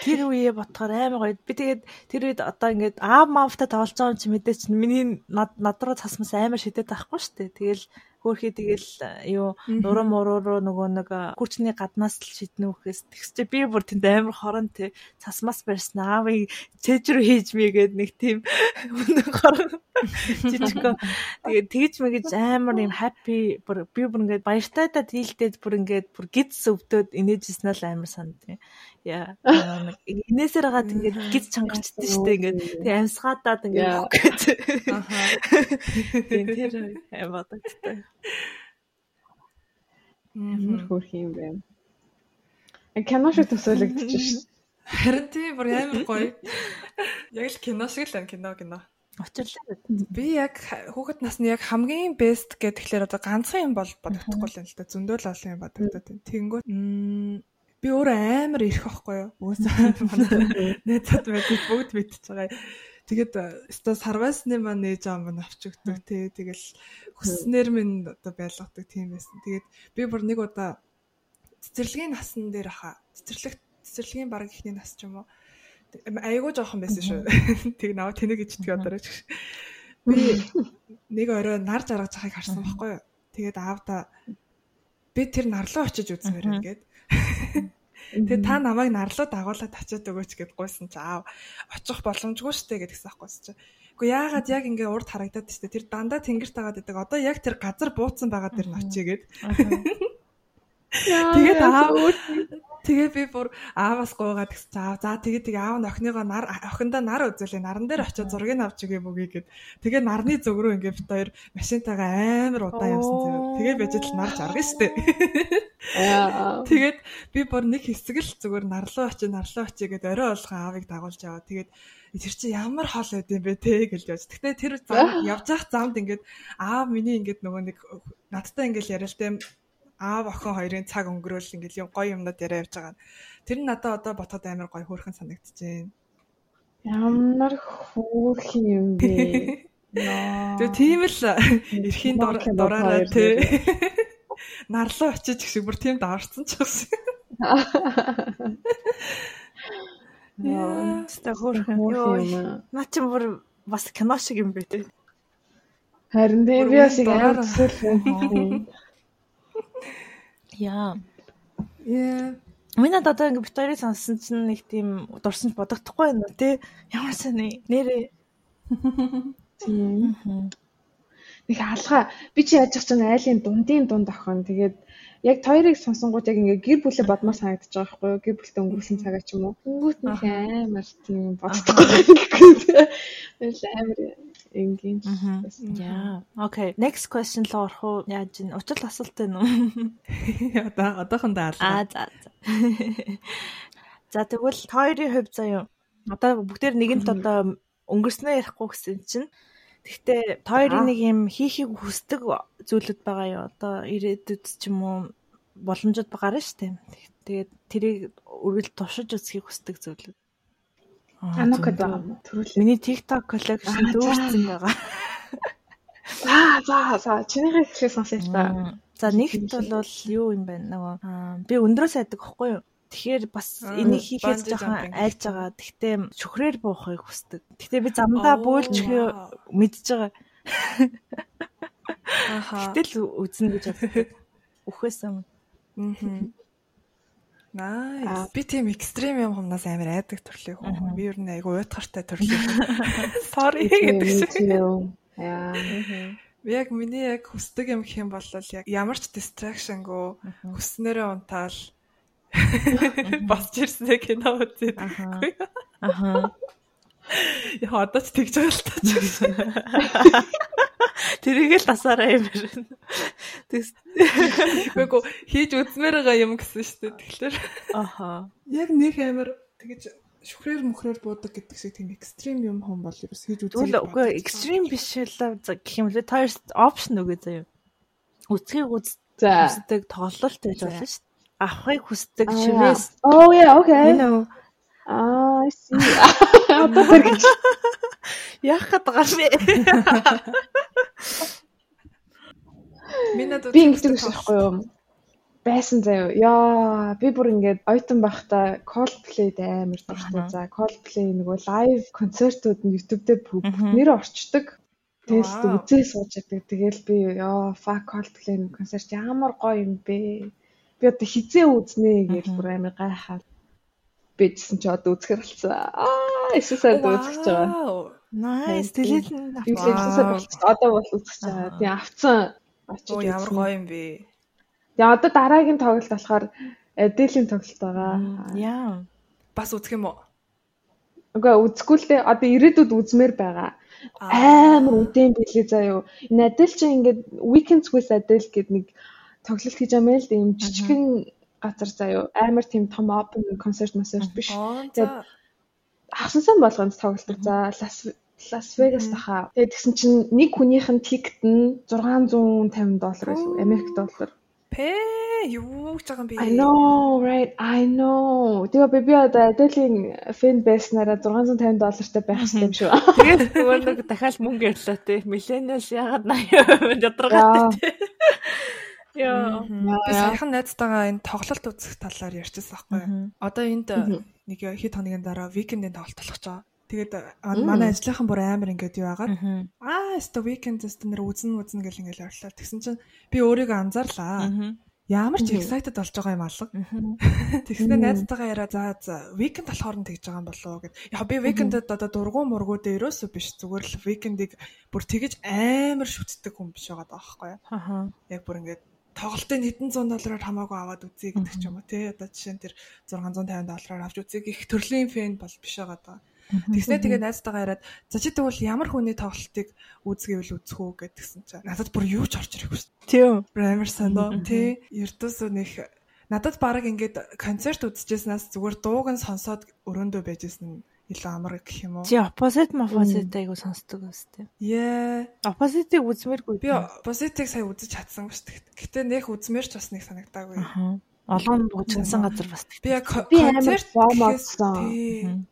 тэр үеэ ботхоор амар гоё. Би тэгээд тэр үед одоо ингээд аав маавтай тоглож байгаа юм чи мэдээч миний над над руу цасмас амар шидэт байхгүй шүү дээ. Тэгэл хөөхий тэгэл юу нуруу муруу руу нөгөө нэг хүчний гаднаас л шиднэ үхээс. Тэгс чи би бүр тэнд амар хорон тэ цасмас барьсан аавыг цээж рүү хийж мэйгээд нэг тийм (laughs) өнөө хорон. Жижиг тэгээд тэгж мэгэж амар юм happy бүр би бүр ингээд баяртай та дийлдээд бүр ингээд бүр гидс өвдөд инээжсэн л амар санд тийм яа нэг инээсээр хагаад ингээд гидс чангарчдээ штэ ингээд. Тэг амьсгаадаад ингээд
Аха.
тийм тэр аим бодогдтой
Ямар хөөрх юм бэ? Кино шиг төсөөлөгдөж шүү.
Харин тийм бүр амар гоё. Яг л кино шиг л байна кино кино.
Учирлаа
Би яг хүүхэд насны яг хамгийн best гэхэлэр одоо ганцхан юм бол бодогдохгүй л юм л да. Зөндөл олон юм бодогдоод байна. Тэнгүүт би өөрөө амар ирэх байхгүй юу? Уусаа (laughs) манай найзад байдаг бүгд мэдчихэж байгаа. Тэгээд өстой сарвасны маань нээж аав маань авч өгдөг тий. Тэгэл хүснэр минь одоо байлгадаг тийм байсан. Тэгээд би бүр нэг удаа цэцэрлэгийн насан дээр хаа. Цэцэрлэг цэцэрлэгийн баг ихний нас ч юм уу. Айгуу жоохон байсан шүү. Тэг нав тэнэг ичдэг одоо ч. Би нэг орой нар жаргаж байгааг харсан байхгүй юу. Тэгээд аавда би тэр нарлуу очиж үзмээр ингээд. Тэгээд та намайг нарлуу дагуулад очиод өгөөч гэд гуйсан чи аав очих боломжгүй штэ гэдгсэн байхгүй чи. Гэхдээ яагаад яг ингээ урд харагдаад штэ тэр дандаа тэнгэрт тагаад идэг. Одоо яг тэр газар бууцсан байгаа дэр нь очигээд. (laughs) Тэгээд аав Тэгээ би бүр ааваас гуугаад гэсэн аав за тэгээ тэгээ аав нь охиныгоо нар охиндоо нар үзүүлээ наран дээр очиод зургийг авч өгье бүгий гэд. Тэгээ нарны зүг рүү ингээ бит хоёр машинтайгаа амар удаан явсан зэрэг. Тэгээ бежид л нар жаргана штэ. Тэгээд би бүр нэг хэсэг л зүгээр нарлуу очи нарлуу очи гэд орой болгон аавыг дагуулж яваа. Тэгээд тэр чи ямар хол байд юм бэ те гэж яаж. Гэтэ тэр зам (laughs) явж явах замд ингээд аав миний ингээд нөгөө нэг надтай ингээд яриалтай аав охин хоёрын цаг өнгөрөөл ингээд юм гоё юмнууд яриа явж байгаа. Тэр нь надад одоо ботход амар гоё хөөрхөн санагдчихээн.
Ямар хөөрх юм бэ? (laughs)
Тэгээ тийм л эрхийн дураараа тий. (laughs) Нарлуу очиж гэх шиг бүр тийм даарцсан ч гэсэн.
Яа.
Тэстэ хөөрхөн.
Юм.
Наа чи бүр бас кино шиг юм бэ те.
Харин би бас яг амар
дураараа. (laughs)
Яа.
Яа.
Миний одоо ингээ бит хоёрыг сонссон чинь нэг тийм дурсамж бодогдохгүй байна уу те. Ямар сайн нэрээ. (laughs)
Тийм. нэг алгаа би чи яаж ч чинь айлын дундын дунд охин тэгээд яг хоёрыг сонсонгууд яг ингээ гэр бүлээ бодмоор санагдаж байгаа байхгүй юу? Гэр бүлтэй өнгөрсөн цагаа ч юм уу. Өнгөт нэг амар тийм боддоггүй. (laughs) Амар энгийн.
Яа. Окей. Next question л орох уу? Яаж ин учир асуулт байна уу? (laughs)
Одоо одоохондоо алгаа.
Аа за за. (laughs) За тэгвэл хоёрын хувьд заяа. Одоо бүгдээр нэгэнт одоо өнгөрснөө ярихгүй гэсэн чинь Гэхдээ хоёрын нэг юм хийхийг хүсдэг зүйлүүд байгаа юу? Одоо ирээдүйд ч юм уу боломжууд байгаа шүү дээ. Тэгээд тэрийг үргэлж туршиж үзхийг хүсдэг зүйлүүд.
Анокад байгаа юм. Төрүүл.
Миний TikTok collection дүүрсэн байгаа. (laughs)
Аа за за чинийхээ хэлхээ сонсъё та.
За нэгт бол юу юм бэ нөгөө би өндрөөс айдаг байхгүй юу? Тэгэхээр бас энийг хийхээс жоохон айлж байгаа. Гэхдээ шүхрээр буухыг хүсдэг. Гэхдээ би замдаа бөөлж мэдж байгаа.
Аха.
Гэтэл үзнэ гэж боддог. Үхээсэн.
Аа. Nice. Би тийм экстрим юм хумнаас амар айдаг төрлөө хүн. Би ер нь айгу уйтгартай төрлөө. (laughs) Sorry гэдэг шиг.
Яа.
Яг миний яг хүсдэг юм гэх юм бол яг ямар ч distraction-гөө хүснээрээ унтаал (laughs) босч ирсэнэ кино үзээд.
Аха.
Яа одоо ч тэгж байгаа л та ч гэсэн.
Тэрийг л тасаараа юм байна. Тэгс.
Үгүй хийж үзмээр байгаа юм гэсэн шүү дээ. Тэгэхээр.
Аха.
Яг нэг амар тэгэж шүхрээр мөхрээр буудаг гэдэг шиг тийм экстрим юм хүн бол ерөөс хийж үзэх.
Тэгвэл үгүй экстрим биш л гэх юм лээ. Та опшн үгүй заяа. Үцгийг үздэг тоглолт байж болно шүү дээ. Авахыг хүсдэг шивээс.
Oh yeah, okay.
You know.
Аа, I see. Одоо тэр гэж.
Яах гээд байгаа бэ?
Минад
би ингэдэг байхгүй юу? Байсан заяа. Яа, би бүр ингээд ойтон байхдаа Coldplay-д амар дуртай. За, Coldplay нөгөө live концертууд нь YouTube дээр бүгднээр орчдөг. Тэгэл үзээ сууж яадаг. Тэгэл би яа, fuck Coldplay концерт ямар гоё юм бэ? Би одоо хизээ үзнэ гэж бүр амар гайхаад бийжсэн чи одоо үзэхэр болсон. Аа, эсвэл сард үзэж байгаа.
Nice. Тэгэл
юу л хэлсэн болчих. Одоо бол үзэж байгаа. Тэгээ авцсан
очиж ямар гоё юм бэ.
Тэгээ одоо дараагийн тоглолт болохоор Эдэлийн тоглолт байгаа.
Яа.
Бас үзэх юм уу?
Үгүй үзэхгүй л дээ. Одоо ирээдүйд үзмээр байгаа. Амар үнэтэй билээ заяо. Энэ Адел чи ингээд Weekends with Adele гэдэг нэг тоглолт хийж байгаа юм л дээ. Жижигхэн газар заяо. Амар тийм том open concert concert биш. Тэгээд авсан болгонд тоглолдог. За Лас Лас Вегас таха. Тэгээд тэгсэн чинь нэг хүнийх нь тикет нь 650 доллар байсан. Америк доллар.
Пэ юу гэж байгаа юм бэ?
I know, right? I know. Тэгээ би би одоо Adele-ийн фэн байснараа 650 доллартай байх хэрэгтэй юм шүү.
Тэгээд нөгөө нэг дахиад мөнгө ирлээ те. Millennials ягаад 80% ядаргаатай те.
Яа. Би саяхан найзтайгаа энэ тоглолт үзэх талаар ярьчихсан байхгүй юу? Одоо энд нэг хэд хоногийн дараа викендийн тоглолт болох ч байгаа. Тэгээд манай ажлынхан бүр амар ингээд юу агаад аа өстө викенд өстө нэр үзэн үзэн гэл ингээд явлаа. Тэгсэн чинь би өөрийгөө анзаарлаа. Ямар ч excited болж байгаа юм алга. (laughs) Тэгснээр найзтайгаа яриа за за викенд болохоор нь тэгж байгаа юм болоо гэд. Яг би викендэд одоо дургуун мургуу дээр ерөөсөө биш зүгээр л викендийг бүр тэгэж амар шүтдэг хүн биш байгаа даахгүй. Яг бүр ингээд тоглолтын хэдэн зуун доллараар хамаагүй аваад үзье гэдэг ч юм уу тий одоо жишээ нь тэр 650 доллараар авч үзье гэх төрлийн фэн бол биш байгаа даа. Тэгснэ тэгээ найзтайгаа яриад за чи тэгвэл ямар хүний тоглолтыг үзгэвэл үзэх үү гэдгсэн чинь надад бүр юу ч орж ирэхгүй шүү.
Тийм.
Амар санаа тий ердөөсөө нэг надад баг ингээд концерт үзчихснаас зүгээр дууг нь сонсоод өрөөндөө байжсэн илүү амар гэх юм уу.
Чи opposite opposite айгу сонсдог үстэй.
Яа.
Opposite-ийг үзмээргүй.
Би opposite-ийг сая үзэж чадсан шүү дээ. Гэтэ нэх үзмээр ч бас нэг санагдаагүй.
Аа. Олон буучинсан газар бас.
Би яг
концерт боомоодсон.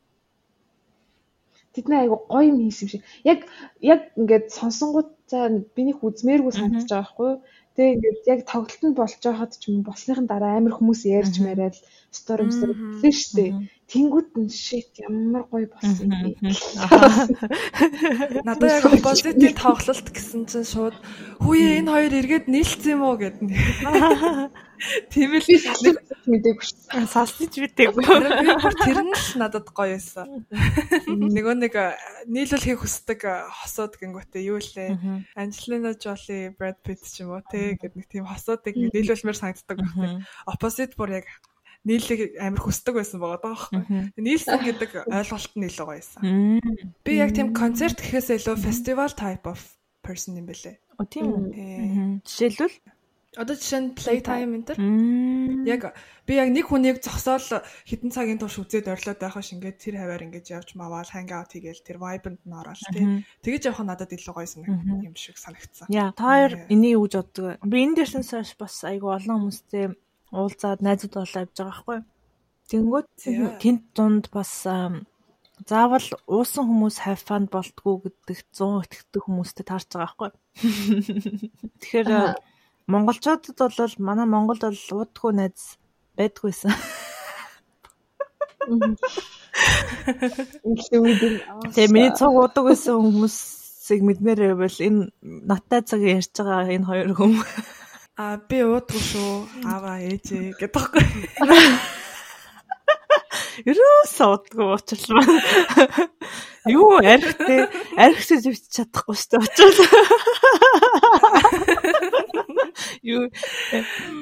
Тэдний айгу гоё юм хийсэн юм шиг. Яг яг ингээд сонсонгууд за биних үзмээргүй санагдаж байгаа байхгүй юу? Тэгээ ингээд яг тоглолтод болж байгаад ч юм болсныхан дараа амар хүмүүс ярьж мариад стори мстори хэлсэн шүү дээ. Тэнгүүд нь shit ямар гоё болсон юм бэ. (laughs)
Надад яг позитив тоглолт гэсэн чинь шууд хүүе энэ хоёр эргээд нийлцсэн юм уу гэд. (laughs) Тийм л
мэдээгүй шүү.
Салсаж
бүр тэр нь л надад гоё байсан. Нөгөө нэг э, нийлүүлэхийг хүсдэг хосууд гингүүтээ юу лээ. Анжелина Жоли, Brad Pitt ч юм уу те гэд нэг тийм хосуудыг нийлүүлмээр санагддаг багтай. Opposite бүр яг нийллийг амар хүсдэг байсан байгаа байхгүй. Нийлсэн гэдэг ойлголт нь илүү гоё байсан. Би яг тийм концерт гэхээс илүү festival type of person юм бэлээ.
О тийм үү.
Э,
Жишээлбэл
Одоо жишээ нь playtime энэ төр яг би яг нэг хүнийг зогсоол хитэн цагийн турш үзээд орлоод байх ш ингээд тэр хаваар ингээд явж маваал hang out хийгээл тэр vibe-нд нь ороод тий. Тэгэж явах нь надад илүү гоё санагд юм шиг санагдсан.
Яа, та хоёр энийг юу гэж боддог? Би энэ дээрсэн сойш бас айгу олон хүмүүстэй уулзаад найзууд болоо явж байгаа байхгүй.
За.
тэнд дунд бас заавал уусан хүмүүс fun болтгоо гэдэг 100 итгэдэг хүмүүстэй таарч байгаа байхгүй. (laughs) Тэгэхээр монголчуудад бол манай Монголд бол уудгүй найз
үүдэн.
Тэгээ миний цуг удаг байсан хүмүүсийг мэднээр байвал энэ наттай цаг ярьж байгаа энэ хоёр хүм
А би уудгүй шүү. Аваа ээжээ гэдэг байхгүй.
ерөөсөө удаггүй уучлаа. Юу архтэй архсээ зүвч чадахгүй шүү дээ очоод. Юу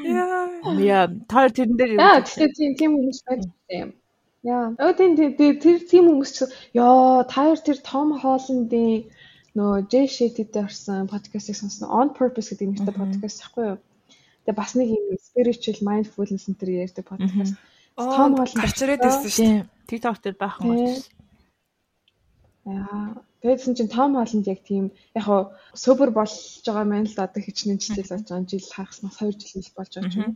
Яа.
яа та тэрэн дээр юу
Яа, гэхдээ тийм тийм хүмүүс байдаг юм. Яа. Өө тийм тийм тийм- тэр тийм хүмүүс ч ёо, та хоёр тэр Том Холландын нөө Jay Shetty-тэй орсон подкастыг сонсно. On Purpose гэдэг нэртэй подкаст байхгүй юу? Тэгээ бас нэг юм spiritual mindfulness энэ төр ярьдаг подкаст. Том
Том
Холланд
гарч ирээд байсан шүү дээ.
TikTok дээр баахан болж.
Яа. Тэгээдсэн чинь Том Холланд яг тийм яг хоо супер болж байгаа мэн л одоо хичнээн жил болж байгаа жил хагаснаас 2 жил болж байгаа ч юм.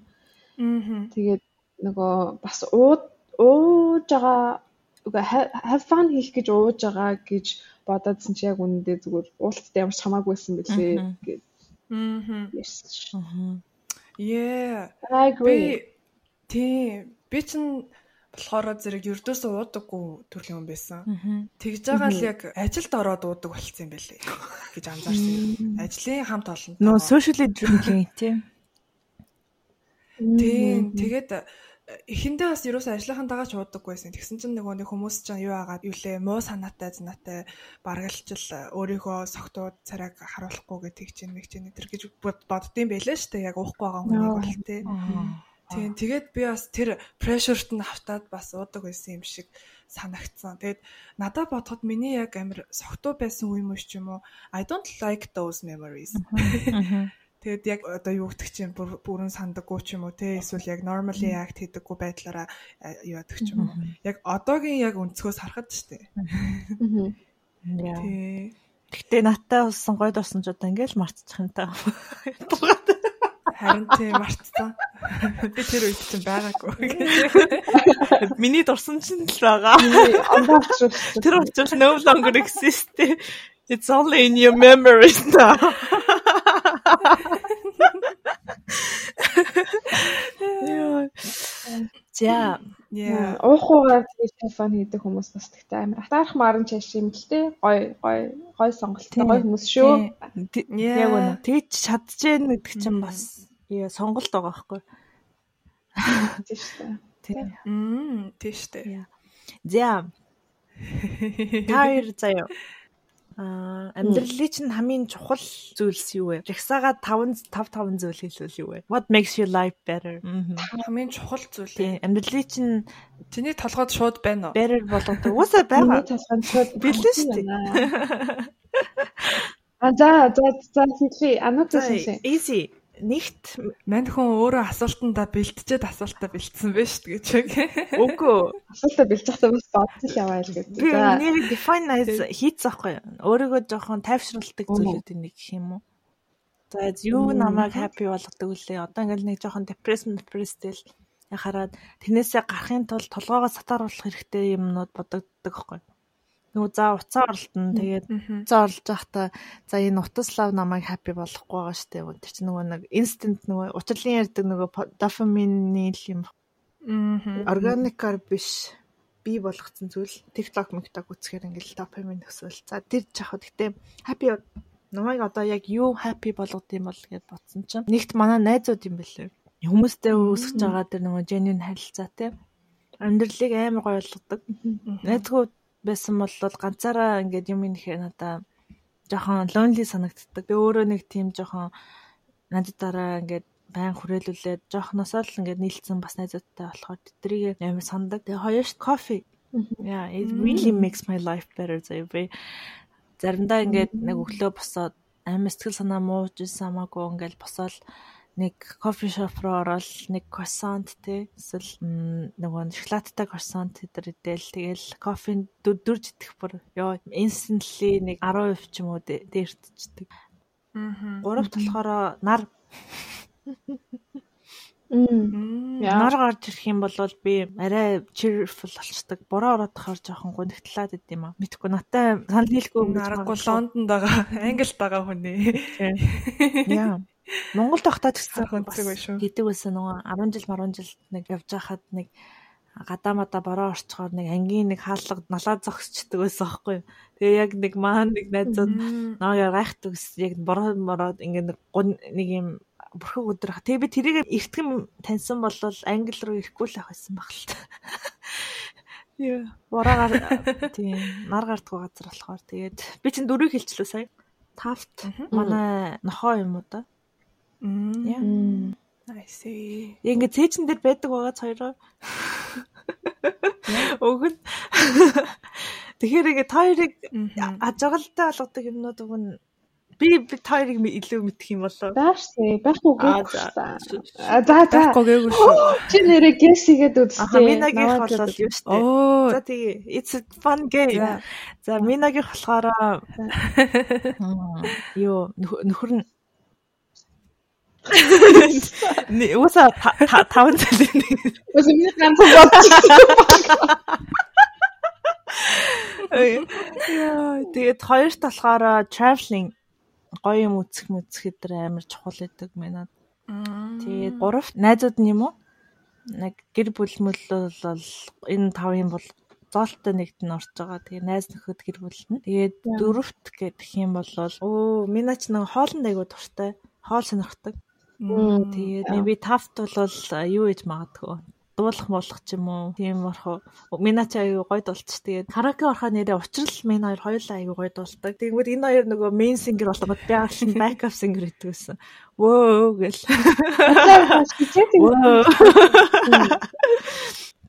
Аа.
Тэгээд нөгөө бас ууд ууж байгаа үгүй ha- have fun хийх гэж ууж байгаа гэж бодоодсэн чи яг үнэндээ зүгээр уулттай ямар ч хамаагүй байсан бэлээ гэж.
Аа. Yeah. Би тийм би чинь болохоор зэрэг ердөөсөө уудаггүй төрлийн хүн байсан. Тэгж байгаа л яг ажилд ороод уудаг болцсон юм байлээ гэж анзаарсан. Ажлын хамт олонтой.
Нөө socially drinking тийм.
Тийм. Тэгээд эхэндээ бас ерөөсөө ажлынхантайгаа ч уудаггүйсэн. Тэгсэн чинь нөгөө нэг хүмүүс чинь юу агаад юу лээ муу санаатай знатай баргалчил өөрийнхөө согтууд царайг харуулахгүй гэж тэгж юм нэг чинь тэр гэж бод- боддсон байлээ шүү дээ. Яг уухгүй байгаа хүнийг бол тээ. Тийм тэгээд би бас тэр прешурт нь автаад бас уудаг байсан юм шиг санагдсан. Тэгээд надад бодоход миний яг амир согтуу байсан үе мөч ч юм уу I don't like those memories. Тэгээд яг одоо юу гэдэг чинь бүр- бүрэн сандаггүй ч юм уу те эсвэл яг normally act хийдэггүй байдлаараа юу яадаг ч юм уу. Яг одоогийн яг өнцгөөс харахад штэ.
Яа.
Тий.
Гэтэ наттай болсон гойд орсон ч одоо ингээл марцчих юм та.
Харин тий мартсан. Би тэр үед чинь байгаагүй.
Миний дурсан ч л байгаа. Тэр учраас no longer exist. It's only in your memories now. Яа. За,
Yeah.
Уухуугаар телефон хийдэг хүмүүс бас тэгтээ амар атаарх маран чаш юм л те. Гой гой гой сонголттой
Тийм.
гой хүмүүс шүү.
Яг үнэ. Тэгж чадчихээн гэдэг чинь бас яа сонголт байгаа байхгүй.
Тийм шүү.
Тийм.
Мм тий штэ.
За, та хоёр заяа. Аа, амьдралын чинь хамгийн чухал зүйлс юу вэ? Жагсаага 5 5 5 зүйл хэлвэл юу вэ? What makes your life better?
Хамгийн чухал зүйл.
Тийм, амьдралын чинь
Чиний толгойд шууд байна уу?
better болгодог. Уусаа
Миний
байгаа.
талханд шууд
Бэлэн шүү дээ.
А за за за хэлээ. Анаа хэлээ.
Easy. Нэгт
Мань хүн өөрөө асуултандаа бэлтжээд асуултаа бэлдсэн байж шүү гэж
үгүй.
Асуултаа бэлж захтаа бас бодсон л яваа л гэдэг.
Би
За.
нэр define хийц ахгүй. Өөрийгөө жоохон тайвшруулдаг зүйлүүдийн нэг гэх юм уу? За юу намайг happy болгодог үлээ. Одоо ингээл нэг жоохон depression depressed л хараад тэрнээсээ гарахын тулд толгоогоо сатааруулах хэрэгтэй юмнууд бодогддог хгүй. Нөгөө за уцаа орлтон тэгээд уцаа орлож байхдаа за энэ утаслав намайг happy болохгүй байгаа штэ. Тэр чинь нөгөө нэг instant нөгөө учлалын ярьдаг нөгөө дофамины юм
Мм.
органикаар биш бий болгоцсон зүйл TikTok, TikTok үзэхээр ингээл допамин өсвөл. За тэр жахад гэтээ happy намайг одоо яг юу happy болгод юм бол гэж бодсон чинь нэгт манай найзууд юм бэлээ. Хүмүүстэй үүсгэж байгаа тэр нөгөө genuine харилцаа те амьдралыг амар гоё болгодог. Найзгүй байсан бол ганцаараа ингээд юм нэхээ надаа жоохон lonely санагддаг. Би өөрөө нэг тийм жоохон нададаараа ингээд байн хүрээлүүлээд жоохносоо л ингээд нийлцсэн бас найзуудтай болохоор тэдрийг амар сандаг. Тэгээ хоёрт кофе. Yeah, it really makes my life better заяа. Заримдаа ингээд нэг өглөө босоод амар сэтгэл санаа мууж исэн хамаагүй ингээд босоод нэг кофе шоп руу ороод нэг croissant те эсвэл нөгөө шоколадтай croissant тэр идэл тэгэл кофе дөрж идэх бүр ёо instantly нэг 10% ч юм уу дээртчихдэг. Аа. Гуравт болохоор нар
Мм.
Нар гарч ирэх юм бол би арай cheerful болчдаг. Бороо ороод тахаар жоохон гонигтлаад идэв юм аа. Мэдхгүй натаа санал нийлгүй
аргагүй Лондонд байгаа, Англид байгаа хүний.
Яа. Монгол тогтоод гэсэн
хүнцэг байх шүү.
Гэдэг байсан нөгөө 10 жил 10 жил нэг явж байхад нэг гадаа мада бороо орчхоор нэг ангийн нэг хаалга налаа зогсчдөг байсан аахгүй. Тэгээ яг нэг маань нэг найзууд яа гайхдаг ус яг бороо бороод ингээ нэг нэг юм бүрхэг өдөр ха. Тэгээ би тэрийг эртгэм таньсан бол англи руу ирэхгүй л ах байсан баг л та. (laughs) Яа, бороогаар тийм нар гардгуу газар болохоор тэгээд би чинь дөрөв хэлчлээ сая. Тавт манай нохоо юм уу да?
Яа. I see.
Ингээ цээжин дээр байдаг байгаа хоёроо. Өгөн. Тэгэхээр ингээ тойрыг ажиглалтай болгодог юмнууд уг нь би би тойрыг илүү мэдэх юм болоо.
Баашгүй байхгүй гээгүй за за.
Байхгүй гээгүй шүү.
Чи нэрээ гэсигээд үзтээ.
Аа минагийнх бол юу шүү дээ.
Оо.
За тэгээ it's a fun game. За минагийнх болохоор юу нөхөр нь Уса 5 цалин.
Уса миний ганцхан бодчих.
Яа, тэгээд хоёрт болохоор traveling гоё юм үзэх мүцэх гэдэр амар чухал гэдэг мэнад. Тэгээд гуравт найзууд нь юм уу? Нэг гэр бүл мөл бол энэ тавын бол зоолтой нэгт нь орж байгаа. Тэгээ найз нөхөд гэр бүл нь. Тэгээд дөрөвт гэх юм бол оо минач нэг хоолнд айгуу дуртай. Хоол сонирхдаг. Тэгээд би тавт бол юу ээж магадгүй дуулах болох ч юм уу. Тийм орох. Минач аягүй гоё дуулчих. Тэгээд караоке орохоо нэрээ учрал минь хоёр хоёулаа аягүй гоё дуулдаг. Тэгмүүд энэ хоёр нөгөө main singer болгоод би backup singer гэдэг байсан. Вөө гэл.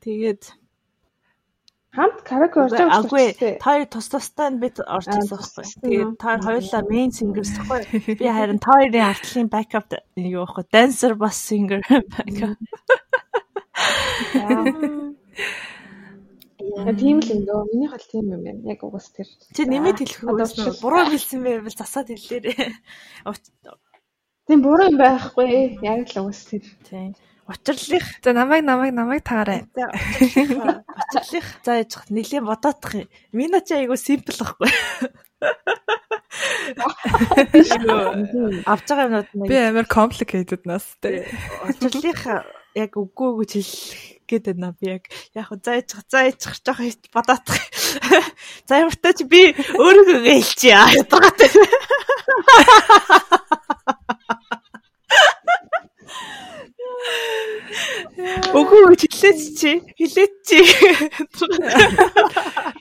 (laughs) Тэгээд
хамт караоке орж байгаа
дээ. Та хоёр тус тустай нь бид орж ирсэн байхгүй. Тэгээд та хоёр хоёулаа main singer гэхгүй. (laughs) Би харин та хоёрын артлын backup юу байхгүй. Dancer бас singer backup.
Яа, тийм л энэ. Миний хол тийм юм байна. Яг угаас тэр.
Чи нэмээд хэлэх үү? Буруу хэлсэн байвал засаад хэллээрээ.
Тийм буруу юм байхгүй. Яг л угаас тэр.
Тийм. Учирлих.
За намайг намайг намайг таарай.
За учирлих. За яж нэлийн бодоодох юм. Минь ч айгу симпл байхгүй. Авч байгаа юмнууд
нэг. Би амар complicated нас тэ.
Учирлих яг үгүй гэж хэлэх гээд байна би яг яг зааж зааж жоох бодоодох. За ямартай чи би өөрийгөө гэлчээ яагаад. Үгүй гэж хэлээч чи. Хэлээч чи.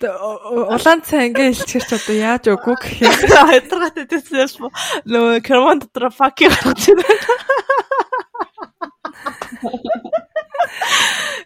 Улаан цай ингээ хэлчихэрч одоо яаж үгүй гэх юм.
Хайтаргаатай төсөөс нөө кремон дотор фак гаргаж байна.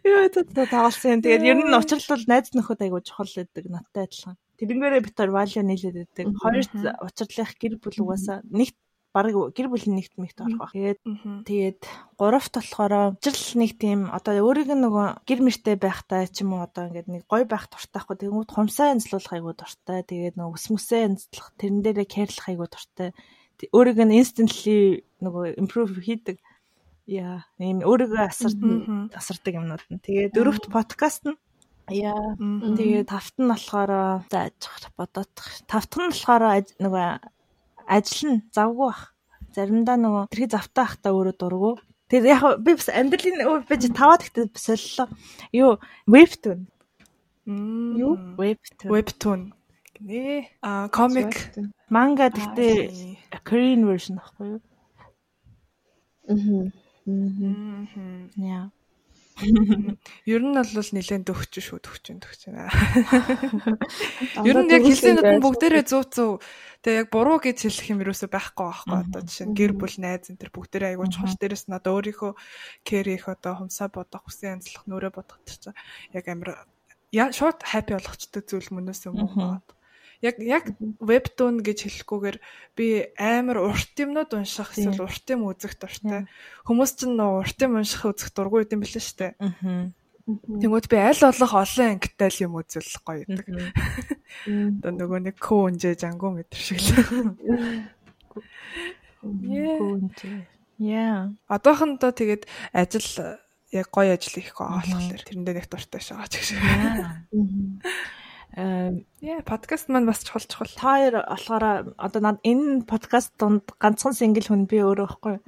Яа тэ таалсан. Тэгээд ер нь учрал бол найз нөхөд айгуу чухал гэдэг надтай адилхан. Тэрнгээрээ бид нар валио нийлээд байдаг. Хоёр учрлах гэр бүл угаасаа нэгт бараг гэр бүлийн нэгт мэгт орох байх. Тэгээд тэгээд гуравт болохоор учрал нэг тийм одоо өөрийг нөгөө гэр мөртэй байхтай ч юм уу одоо ингээд нэг гой байх дуртайхгүй тэгмүүд хумсаа янзлуулах айгуу дуртай. Тэгээд нөгөө ус мүсээ янзлах тэрэн дээрээ кэрлэх айгуу дуртай. Өөрийг нь instantly нөгөө improve хийдэг. Яа, ийм өөрийгөө асардаг асардаг юмнууд нь. Тэгээд дөрөвт подкаст нь Яа. Тэгээд тавт нь болохоор зааж бодоодох. Тавт нь болохоор нөгөө ажил нь завгүй бах. Заримдаа нөгөө тэрхий завтай ахта өөрөө дургу. Тэр яг би бас амьдралын байж таваад ихтэй солилоо. Юу, webtoon.
Юу?
Webtoon.
Webtoon гинэ. А комик
Манга гэхдээ Korean version аахгүй юу?
Мгм.
Мгм.
Яа.
Ер нь бол нэлээд дөхч шүү дөхч дөхч. Ер нь яг хэлсэн нь бүгдээрээ зөв зөв. Тэгээ яг буруу гэж хэлэх юм ерөөсөө байхгүй байхгүй одоо жишээ нь гэр бүл найз энэ төр бүгдээрээ аягүй чухал дээрэс нь одоо өөрийнхөө кэр их одоо хумсаа бодох хүсэн янзлах нүрээ бодох гэж яг амар яа шууд хаппи болгочтой зүйл мөнөөс юм уу. Яг яг вебтун гэж хэлэхгүйгээр би амар урт юмнууд унших эсвэл урт юм үзэх дуртай. Хүмүүс ч нөө урт юм унших үзэх дургүй юм билээ шүү дээ.
Аа.
Тэнгүүд би аль болох олон ангитай л юм үзэл гоё гэдэг. Одоо нөгөө нэг күүнжээ жангуу мэдэр шиг л.
Яа.
Одоохондоо тэгээд ажил яг гоё ажил их олохлоор тэрэндээ нэг дуртай шагаа ч гэж. Яа, подкаст маань бас чухал чухал.
та хоёр болохоор одоо над энэ подкаст донд ганцхан сингл хүн би өөрөө байхгүй.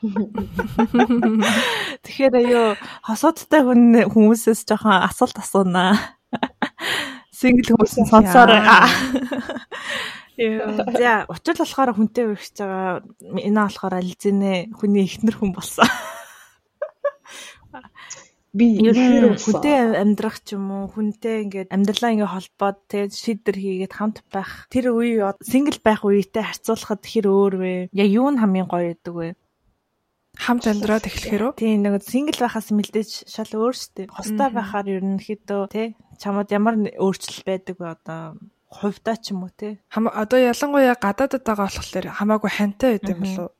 (laughs) Тэгэхээр аюу хосоодтай хүн хүмүүсээс жоохон асуулт асуунаа. Сингл хүмүүс нь сонсоор байгаа. Яа, за учир болохоор хүнтэй үргэлж байгаа. Энэ болохоор ализэнэ хүний ихнэр хүн болсон.
Би
Ер нь
ихээр
хүнтэй амьдрах ч юм уу, хүнтэй ингээд амьдралаа ингээд холбоод тэгээд шийдвэр хийгээд хамт байх. Тэр үе сингл байх үетэй харьцуулахад хэр өөр вэ? Яг юу нь хамгийн гоё гэдэг вэ?
Хамт амьдраад эхлэхээр үү?
Тийм нэг сингл байхаас мэдээж шал өөр дээ. Хостой байхаар ерөнхийдөө тий чамд ямар өөрчлөл байдаг вэ одоо хувьдаа ч юм уу.
Хам одоо ялангуяа гадаадд байгаа болохоор хамаагүй хантай байд юм болов?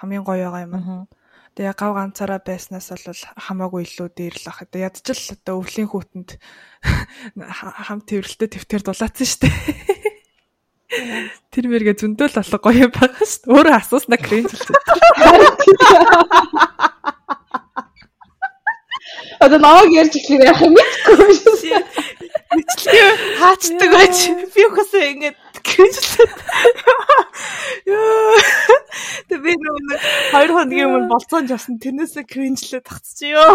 Хамгийн гоё байгаа юм.
Аа.
Тэгээ гав ганцаараа байснаас бол хамаагүй илүү дээр л ах. Одоо ядчил одоо өвлийн хүүтэнд (laughs) ха- хамт тэрвэлтэй төвтэр дулаацсан шүү дээ. (laughs) Тэр мэргээ зөндөл алга гоё юм байгаа шүү дээ. Өөрөө асууснаа кринжилж.
Одоо ноог ярьж ихээр яах юм бэ?
Хаачдаг байж би үхсээ ингээд гэрэлсэн. Яа. Тэг би нөгөө хоёр хоногийн өмнө болцоон жасан тэрнээсээ кринжлээ тагцчихё.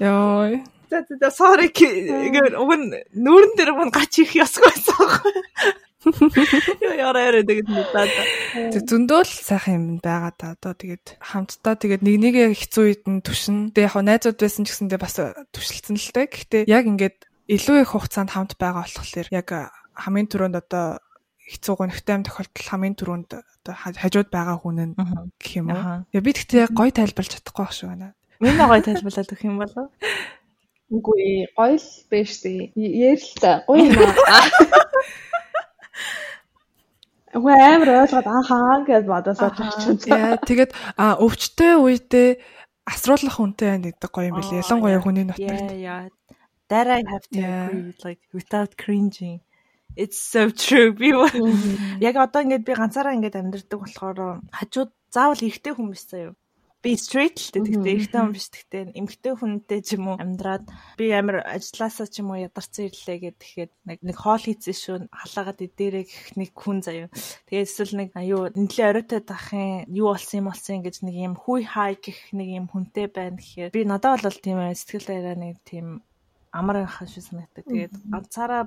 Йоо.
За за за sorry уг нь нүүрэн дээр мань гач их ясгүй байсан. Яа яараа яриад тэгээд мэдээд.
Тэг зөндөл сайхан юм байгаа та одоо тэгээд хамтдаа тэгээд нэг нэгээ хэцүү үед нь түшин. Тэгээ яг найзууд байсан ч гэсэндээ бас түшилсэн л дээ. Гэхдээ яг ингээд илүү их хугацаанд хамт байгаа болохоор яг хамгийн түрүүнд одоо хэцүү гонхтой юм тохиолдол хамгийн түрүүнд одоо ха- хажууд байгаа хүн нь гэх юм уу. Тэгээ би тэгтээ гоё тайлбарлаж чадахгүй байх шүү байна.
Миний гоё тайлбарлаад өгөх юм болов.
Үгүй гоё л байж тээ. Ярил л та. Гоё юм аа. (laughs) Үгүй амар ойлгоод анхаа гэж бодосоо тавьчихсан.
Яа тэгээд а өвчтөе үедээ асруулах хүнтэй байна гэдэг гоё юм билээ. Ялангуяа хүний нутагт.
yeah. That I have to
Yeah.
agree like without cringing. It's so true. Би яг одоо ингээд би ганцаараа ингээд амьдардаг болохоор хажууд заавал хүн биш заяа. Би straight л дээ тэгтээ эрэгтэй хүн биш тэгтээ эмэгтэй хүнтэй ч юм уу амьдраад би амар ажилласаа ч юм уу ядарсан ирлээ гэд тэгэхэд нэг нэг хоол хийцэн шүү халаагаад идээрээ гэх нэг хүн заяа. Тэгээд эсвэл нэг аюу нэлээ оройтойд ахын юу болсон юм болсон гэж нэг юм хүй хай гэх нэг юм хүнтэй байна гэхээр би надад бол тийм сэтгэл дээрээ нэг тийм амар анхаа шүү санагдав. Тэгээд ганцаараа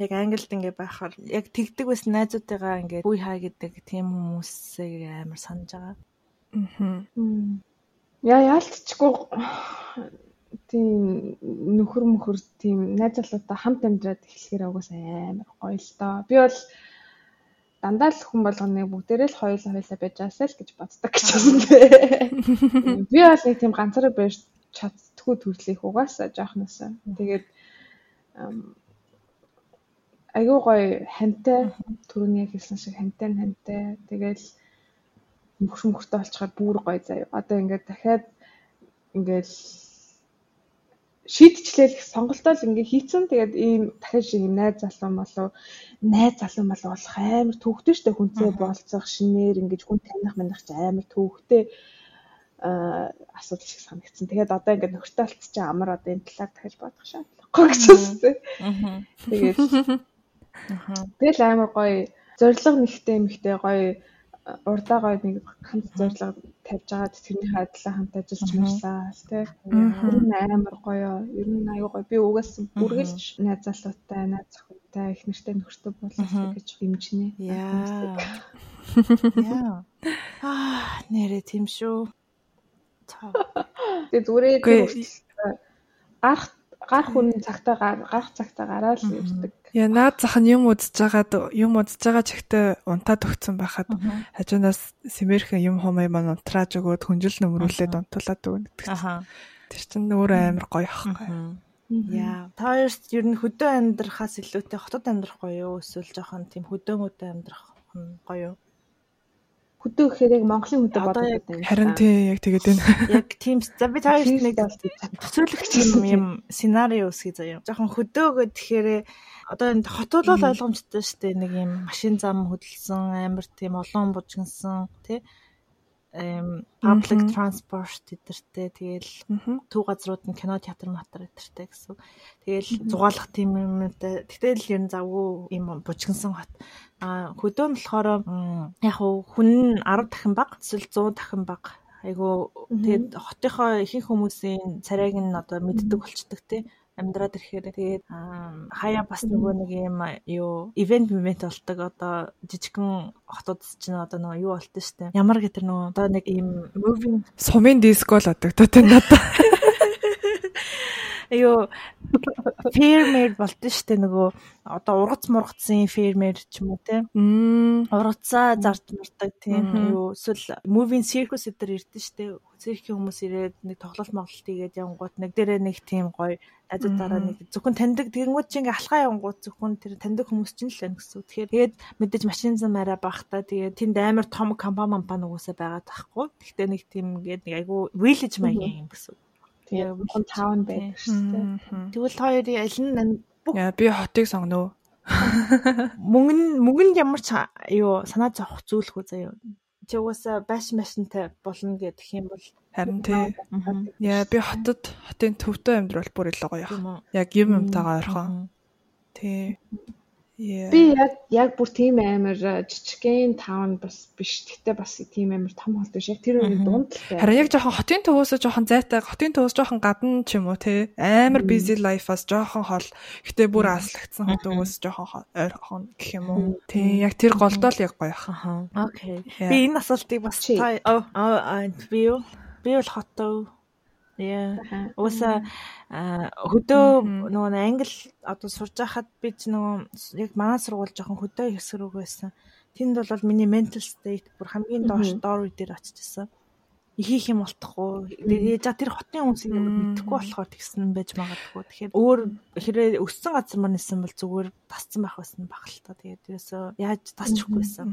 яг англид ингээ байхаар яг тэгдэг байсан найзуудтайгаа ингээ хүй хай гэдэг тийм хүмүүсээ амар санаж байгаа.
Мгм.
Яа яалтчгүй тийм нөхөр мөхөр тийм найз залуутай хамт амьдраад эхлэхээр угаас амар гоё л доо. Би бол дандаа л хүн болгоны бүгдээрээ л хоёулаа хоёулаа байж байгаасаа л гэж боддог гэж (laughs) байна. Би бол нэг тийм ганцаараа байж чаддгүй төрлөх угаасаа жоохносоо. Тэгээд айгүй гоё хантай түрүүний яг хэлсэн шиг хантай хантай. Тэгэл мөхөр мөхөртэй болчихоор бүр гоё заяа. Одоо ингээд дахиад ингээд шийдчлээл сонголтоо л ингээ хийцэн тэгээд ийм дахиад шиг юм найз залуу болов найз залуу болов болох амар төвхтэй штэ хүнтэй болцох шинээр ингэж хүн таних манах ч амар төвхтэй асуудал шиг санагдсан. Тэгээд одоо ингээд нөхөртэй болцсон амар одоо энэ талаар дахиж бодох шаардлагагүй гэж.
Аа.
Тэгээд
Аа.
тэгэл амар гоё зориг нэгтэй эмхтэй гоё урдаа гоё нэг хамт зорилго тавьж агаад тэрний хадлаа хамт ажиллаж марлаа тий. Нь амар гоё. Ер нь аюу гоё. Би угаас бүргэлж найз залуутай, найз зохиолтой их нэртэй нөхөртөө боловсруулах гэж дэмжинэ.
Яа. Яа. Аа, нэрээ тийм шүү.
Тэгээ зүрээ гарах гарах хүн цагтаа гарах цагтаа гараад л ирдэг.
Яа наад зах нь юм үзэж байгаад юм үзэж байгаа чигтээ унтаад өгцөн байхад хажуунаас сэмэрхэн юм хомой маань унтрааж өгөөд хүнжил нөмрүүлээд унтуулад өгнө гэдэг.
Аха.
Тэр чинь өөр амар гоё ахгүй.
Яа. Та хоёрт ер нь хөдөө амьдрахаас илүүтэй хотод амьдрах гоё юу? Эсвэл жоохон тийм хөдөө мөдөө амьдрах гоё юу?
Хөдөө гэхээр яг Монголын хөдөө бодоод байна.
Харин тий яг тэгээд байна. (laughs)
Яг тийм за би хоёрт нэг төсөөлөх юм юм сценарио үсгий заяа. Жоохон хөдөө гэхээр одоо энэ хотууд бол ойлгомжтой шүү дээ. Нэг юм машин зам хөдөлсөн амар тийм олон бужигнсан тий public transport гэдэртэй тэгэл төв газрууд нь кино театр матер гэдэртэй гэсэн. Тэгэл зугаалах тийм юмтай. Тэгтэл ер нь завгүй юм бужигнсан хот. А хөдөө нь болохоор яг хүн 10 дахин баг эсвэл 100 дахин баг. Айгу тэгээд хотынхоо ихэнх хүмүүсийн царайг нь одоо мэддэг болчдөг тий амьдраад ирэхээр тэгээд хаяа бас нөгөө нэг юм юу ивент ивент болдог. Одоо жижигхэн хотууд чинь одоо нөгөө юу болтой штэ ямар гэтэр нөгөө одоо нэг ийм moving
сумын диско л одогтой надад (laughs)
Юу фермер болдсон шүү дээ нөгөө одоо ургац мургацсан фермер ч юм уу те. Ургацаа зарж мурдаг тийм юу эсвэл moving circus гэдэр ирдэ шүү дээ. Циркийн хүмүүс ирээд нэг тоглолт моглолт хийгээд явангууд нэг дээрээ нэг тийм гоё найзуудаараа нэг зөвхөн таньдаг тэгэнгүүт чи ингээ алхаа явангууд зөвхөн тэр таньдаг хүмүүс чинь л байна гэсэн. Тэгэхээр тэгээд мэдээж машин зам арай багтаа тэгээд тэнд амар том компани мампан угаасаа байгаад байхгүй. Гэхдээ нэг тийм ингээд нэг айгүй village маягийн юм гэсэн.
Тэгээ бүхэн таун байдаг шүү дээ.
Тэгвэл хоёрын аль нь
Яа би хотыг сонгоно.
мөнгө (laughs) мөнгөнд ямар ч юу санаа зовох зүйл хөө заяа. Чи угаасаа байш машинтай болно гэдэг юм бол
харин тий. Яа би хотод хотын төвтэй амьдрал бүр илүү гоё яах. Яг юм юмтайгаа ойрхон. Тий.
Би яг яг бүр тийм амар жижигхэн таун бас биш. Гэтэ бас тийм амар том хол биш. Яг тэр үеийн дунд л.
Харин яг жоохон хотын төвөөсөө жоохон зайтай, хотын төвөөс жоохон гадна ч юм уу те. Амар busy life-аас жоохон хол. Гэтэ бүр аслагдсан төвөөс жоохон ойрхон гэх юм уу. Тий, яг тэр голдоо л яг гоё хаа.
Окей. Би энэ асуултыг бас та оо би юу? Би бол хотоо Яа. Уусаа хөдөө нөгөө англи одоо сурж байхад би ч нөгөө яг манай сургууль жоохон хөдөө хэсэг рүү байсан. Тэнд бол миний mental state бүр хамгийн доош доор үе дээр очижсэн. Ихийх юм болтохгүй. Тэгээд за тэр хотын хүмүүсийг мэдэхгүй болохоор тэгсэн байж магадгүй. Тэгэхээр өөр хэрэг өссөн газар маань нэсэн бол зүгээр тасцсан байх байсан баг л та. Тэгээд тэрээсөө яаж тасчихгүйсэн.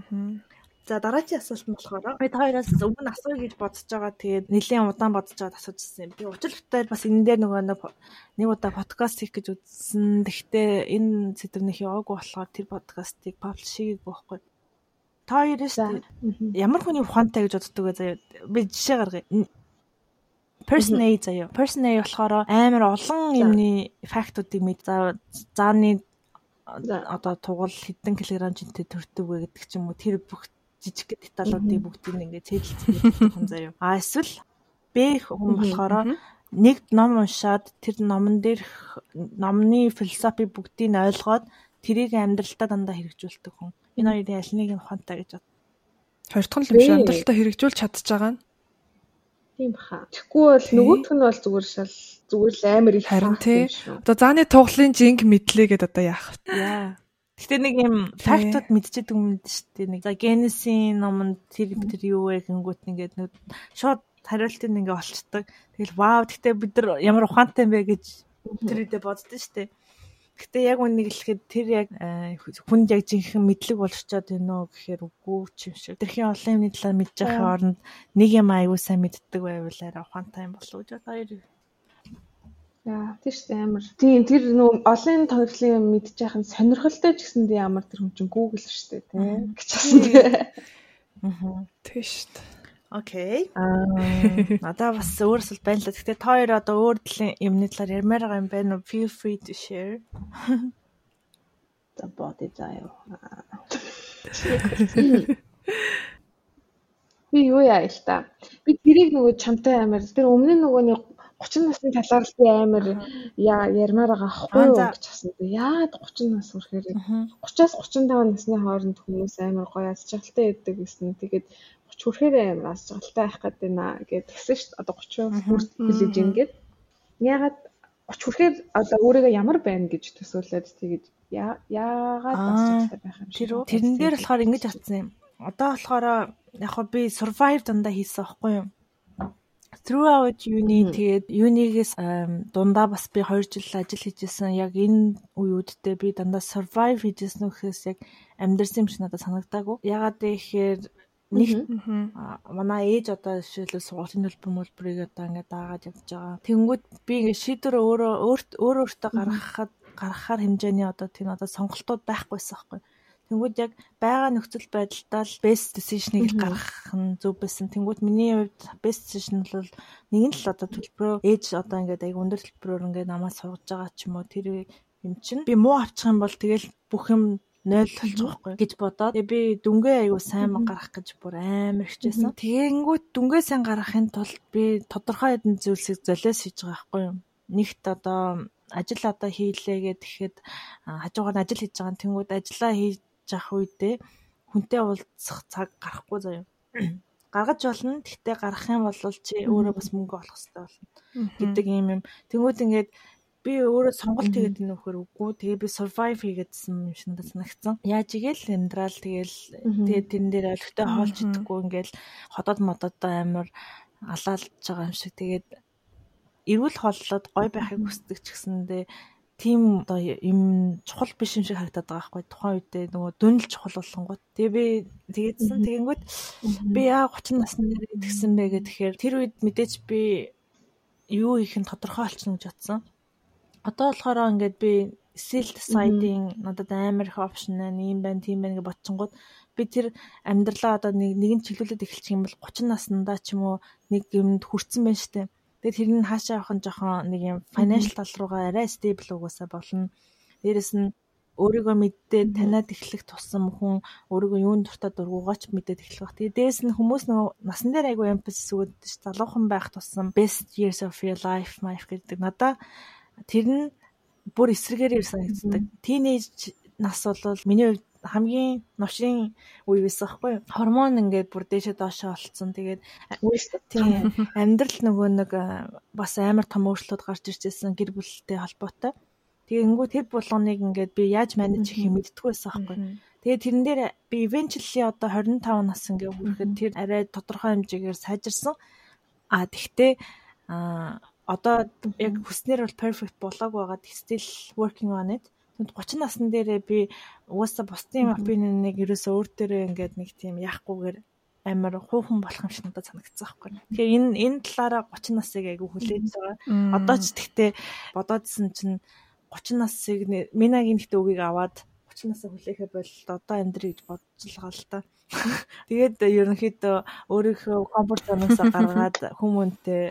За дараагийн асуулт нь болохоор бид хоёроос өмнө асууя гэж бодож байгаа. Тэгээд нэлийн удаан бодож байгаад асуужсэн юм. Би учир бүтээр бас энэ дээр нөгөө нэг удаа подкаст хийх гэж үзсэн. Гэхдээ энэ сэдвнийх яваагүй болохоор тэр подкастыг паблиш хийгээгүй байхгүй. Та хоёр шүү дээ. Ямар хүний ухаантай гэж боддог вэ заяа. Би жишээ гаргая. Person A заяа. Person A болохоор амар олон юмны фактуудыг мэд. За зааны одоо тугал хэдэн килограмм жинтэй төрдөг вэ гэдэг ч юм уу тэр бүх жижиг деталуудыг бүгдийг ингээд цэвэрлж хүн заяа. А эсвэл Б хүн болохоор нэг ном уншаад тэр номон дээр номны философи бүгдийг нь ойлгоод тэрийг амьдралтаа дандаа хэрэгжүүлдэг хүн. Энэ хоёрын аль нэг нь ухаантай гэж бод.
Хоёр дахь нь л биш амьдралтаа хэрэгжүүлж чадчих байгаа нь.
Тийм баха. Тэгэхгүй бол нөгөөх нь бол зүгээр шал зүгээр л амар их
харин тий. Одоо зааны туглын жинг мэдлээ гэдээ одоо яах вэ?
Яа. Гэтэ нэг юм фактууд мэдчихэдэг юм шүү дээ. Нэг за генесийн номонд тэр тэр юу вэ гингүүт ингээд нэг шууд хариултыг ингээ олцдог. Тэгэл вау гэтэ бид нар ямар ухаантай юм бэ гэж тэр үедээ боддоо шүү дээ. Гэтэ яг үнийг хэлэхэд тэр яг э, хүнд яг жинхэнэ мэдлэг болчиход байна уу гэхээр үгүй ч юм шиг. Тэрхийн олон юмны талаар мэдж байхын оронд нэг юм аягүй сайн мэддэг байвал арай ухаантай юм болов уу гэж хоёр
Яа, тийш амар. Тийм тэр нөө олон тохирлын юм мэдчих яхад сонирхолтой ч гэсэн тийм амар тэр хүн чинь Google шүү дээ, тийм. гэж хэлсэн тийм.
Аа. Тийш дээ.
Окей. Аа, надаа бас өөрөөсөл байна л. Гэтэ та хоёр одоо өөр төрлийн юмны талаар ярмаар байгаа юм байна уу? Feel free to share.
За бод заяа. би юу яа л та. Би тэрийг нөгөө чамтай амар тэр өмнө нь нөгөө нэг 30 насны талаар л би амар ярмаар байгаа ахгүй юу гэж хасан. Яагаад 30 нас хүрэхээр 30-аас 35 насны хооронд хүмүүс амар гоё аз жаргалтай байдаг гэсэн. Тэгээд 30 хүрэхээр амар аз жаргалтай байх гэдэг наа гэд тэгсэн шүү дээ. Одоо 30 хүлээж ингээд яагаад 30 хүрэхээр одоо өөрийгөө ямар байна гэж төсөөлөд тэгэж яагаад аз жаргалтай байх юм шиг.
Тэрэн дээр болохоор ингэж атсан юм. Одоо болохоор яг хөө би survive дандаа хийсэн байхгүй юу? Throughout uni тэгээд юнигээс дундаа бас би 2 жил ажил хийжсэн. Яг энэ үеүүддээ би дандаа survive хийжсэн үхээс яг амьдрсан юм шиг надад санагдаагүй. Ягаад гэхээр нэг манай ээж одоо жишээлбэл сургуулийн төлбөр мөлбөрийг одоо ингээд даагаад явж байгаа. Тэнгүүд би ингээд шийдвэр өөрөө өөрт өөрөө өөртөө гаргахад гаргахаар хэмжээний одоо тийм одоо сонголтууд байхгүйсэн байхгүй. Тэнгүүд яг байгаа нөхцөл байдалдаа л best decision-ыг л гаргах нь зөв байсан. Тэнгүүд миний хувьд best decision бол нэг нь л одоо төлбөрөө ээж одоо ингээд аяг өндөр төлбөрөөр ингээд намаа сургаж байгаа ч юм уу тэр юм чинь би муу авчих юм бол тэгэл бүх юм 0 болж байгаа гэж бодоод би дүнгээ аягүй сайн мэн гарах гэж бүр амар хичээсэн. Тэгэнгүүт дүнгээ сайн гаргахын тулд би тодорхой хэдэн зүйлсийг золиос хийж байгаа байхгүй юу? Нэгт одоо ажил одоо хийлээ гэхэд тэгэхэд хажуугаар ажил хийж байгаа тэнгууд ажиллаа хийж явах үедээ хүнтэй уулзах цаг гарахгүй заяа. (clears throat) Гаргаж болно. Тэгтээ гарах юм бол чи өөрөө бас мөнгө олох хэрэгтэй болно гэдэг юм юм. Тэнгүүд ингээд би өөрөө сонголт хийгээд энэ нөхөр үгүй. Тэгээ би survive хийгээдсэн юм шиг санагдсан. Яаж игээл амьдрал тэгээл тэгээ тэн дээр өлегтэй хоолч идэхгүй ингээл ходоод модод амар алаалж байгаа юм шиг. Тэгээд эрүүл хооллоод гой байхыг хүсдэг ч гэсэндээ тийм одоо юм чухал биш юм шиг харагдаад байгаа байхгүй. Тухайн үедээ нөгөө дүнл чухал болгонгууд тэгээ би тэгээдсэн тэгэнгүүт би яа 30 насны дээр тэгсэн бэ гэх тэгэхээр тэр үед мэдээч би юу хийх нь тодорхой болчихно гэж бодсон. Одоо болохоор ингээд би self deciding надад амар их опшн байна юм байна тийм байна гэж бодсонгууд би тэр амьдралаа одоо нэг нэгэн чиглүүлээд эхэлчих юм бол 30 наснда ч юм уу нэг юмд хүрсэн байна штэ Тэгээд тэр нь хаашаа явах нь жоохон нэг юм financial тал руугаа арай stable угаасаа болно. Дээрэс нь өөрийгөө мэддээ таниад эхлэх тусам хүн өөрийгөө юунд дуртай дургуугаач мэдээд эхлэх баг. Тэгээ дээрэс нь хүмүүс нөгөө насан дээр айгүй emphasis өгöd ш залуухан байх тусам best years of your life life гэдэг. Надаа тэр нь бүр эсрэгээр санагддаг. Teenage нас бол миний хувьд хамгийн новшийн үе байсан байхгүй юу? Гормон ингээд бүр дээшээ доошоо олцсон. Тэгээд тийм амьдрал нөгөө нэг бас амар том өөрчлөлт гарч ирчихсэн гэр бүлтэй холбоотой. Тэгээ ингүү тэр булганыг ингээд би яаж манаж хийх юм мэдтгүй байсан байхгүй юу? Тэгээ тэрэн дээр би eventually одоо 25 нас ингээд хүрэхэд тэр арай тодорхой хэмжээгээр сайжирсан. А тэгтээ а одоо яг хүснэр бол perfect болоог байгаад still working on it. 30 насны дээрээ би угаасаа бусдын опинионыг ерөөсөө өөр дээрээ ингээд нэг тийм яахгүйгээр амар хуухан болох юм шиг надад санагдсан байхгүй. Тэгэхээр энэ энэ талаараа 30 насыг айгүй хүлээж байгаа. Одоо ч тэгтээ бодоодсэн чинь 30 насыг минагийн нэгт үгийг аваад 30 насаа хүлээхэ болол одоо амьдрий гэж бодож л байгаа л та. (laughs) Тэгээд ерөнхийдөө өөрийнхөө комфорт зоноос гаргаад хүмүүнтэй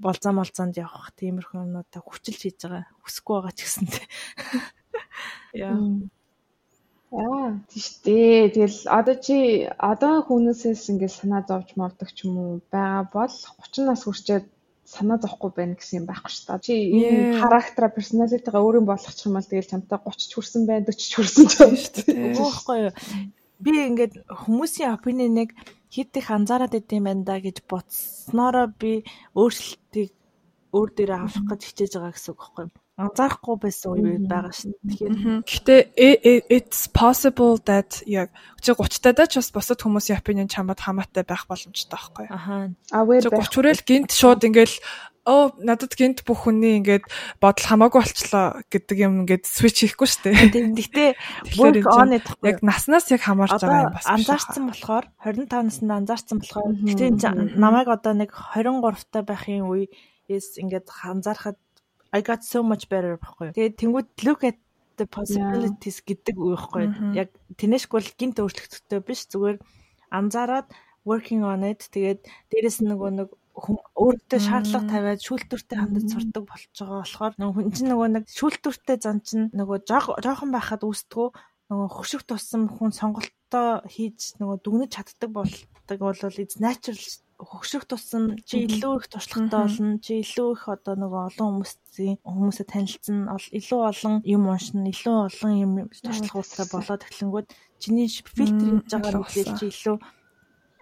болцоо молцоонд явах тиймэрхүү юмнуудаа хүчилж хийж байгаа. Хүсэхгүй байгаа ч гэсэнтэй. (laughs)
Яа. Аа тийш дээ. Тэгэл одоо чи одоо хүмүүсээс ингээд санаа зовж мовдөг ч юм уу байгаа бол 30 нас хүрчээд санаа зовхгүй байна гэсэн юм байхгүй шүү дээ. Чи энэ характера, персоналитигаа өөрийн болгочих юм бол тэгэл чамтай 30 ч хүрсэн байна, 40 ч хүрсэн ч байна шүү дээ.
Үгүй юу. Би ингээд хүмүүсийн опинионыг хэд их анзаараад идэм байна да гэж бодсноороо би өөрчлөлтийг өөр дээрээ авах гэж хичээж байгаа гэсэн үг байхгүй юу? Анзаарахгүй байсан үе байгаа шин. Тэгэхээр
гэхдээ it's possible that яг чи 30 таа ч бас бусад хүмүүсийн opinion чамд хамаатай байх боломжтой байхгүй.
Аха.
Чи 30 хүрэл гинт шууд ингээл оо надад гинт бүх хүний ингээд бодол хамаагүй болчлоо гэдэг юм ингээд switch хийхгүй шүү дээ.
Гэхдээ work on it
яг наснаас яг хамаарч байгаа юм бас.
Анзаарсан болохоор 25 наснда анзаарсан болохоор гэхдээ намайг одоо нэг 23 та байхын үеэс ингээд анзаархад I got so much better байхгүй. Тэгээд тэнгууд look at the possibilities гэдэг үг байхгүй. Яг тэнэшг бол гинт өөрчлөгдөхтэй биш. Зүгээр анзаараад working on it. Тэгээд дээрэс нөгөө нэг өөртөө шаардлага тавиад шүүлтүртэй хандаж сурдаг болж байгаа болохоор нөгөө хүн чинь нөгөө нэг шүүлтүртэй зан чинь нөгөө жоохон байхад үүсдэггүй нөгөө хөшиг тусам хүн сонголт бодолтоо хийж нөгөө дүгнэж чаддаг болдог бол it's natural хөгшрөх тусам чи илүү их туршлагатай болно. Чи илүү их одоо нөгөө олон хүмүүсийн хүмүүсээ танилцсан, илүү олон юм уншина, илүү олон юм туршлагатай болоод эхлэнгүүд чиний фильтринж байгаа мэдээлэл чи илүү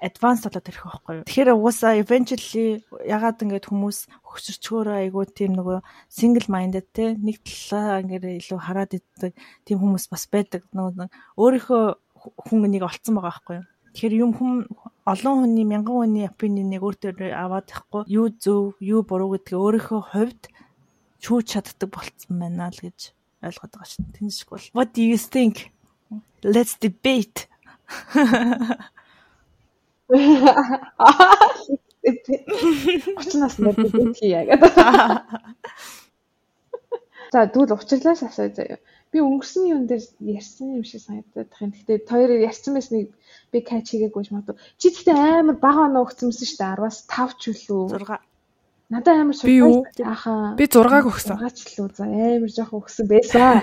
advanced болоод ирэх байхгүй юу. Тэгэхээр угаасаа eventually ягаад ингэж хүмүүс хөсөрчгөөрөө айгуу тийм нөгөө single minded те нэг талаа ингээд илүү хараад иддэг тийм хүмүүс бас байдаг. Нөгөө өөрийнхөө хүн нэг олцсон байгаа байхгүй юу. Тэгэхээр юм хүм олон хүний мянган хүний opinion-ыг өөр төр аваад ихгүй юу зөв, юу буруу гэдгээ өөрийнхөө хувьд чүүж чаддаг болцсон байна л гэж ойлгоод байгаа шин. Тэнцэх бол. What do you think? Let's debate.
Очноос нэг хийе гэдэг. (laughs) За тэгвэл учирлаас асууя заяа. Би өнгөрсөн юм дээр ярьсан юм шиг санагдаад байна. Гэхдээ хоёроор ярьсан байсныг би кач хийгээгүй ч магадгүй. Чи тэгтээ амар бага оноо өгцөнсөн шүү дээ. 10-аас 5 ч үлээ.
6.
Надад амар
юу?
Ахаа.
Би 6-г өгсөн.
6 ч лүү. За амар жоох өгсөн байсан.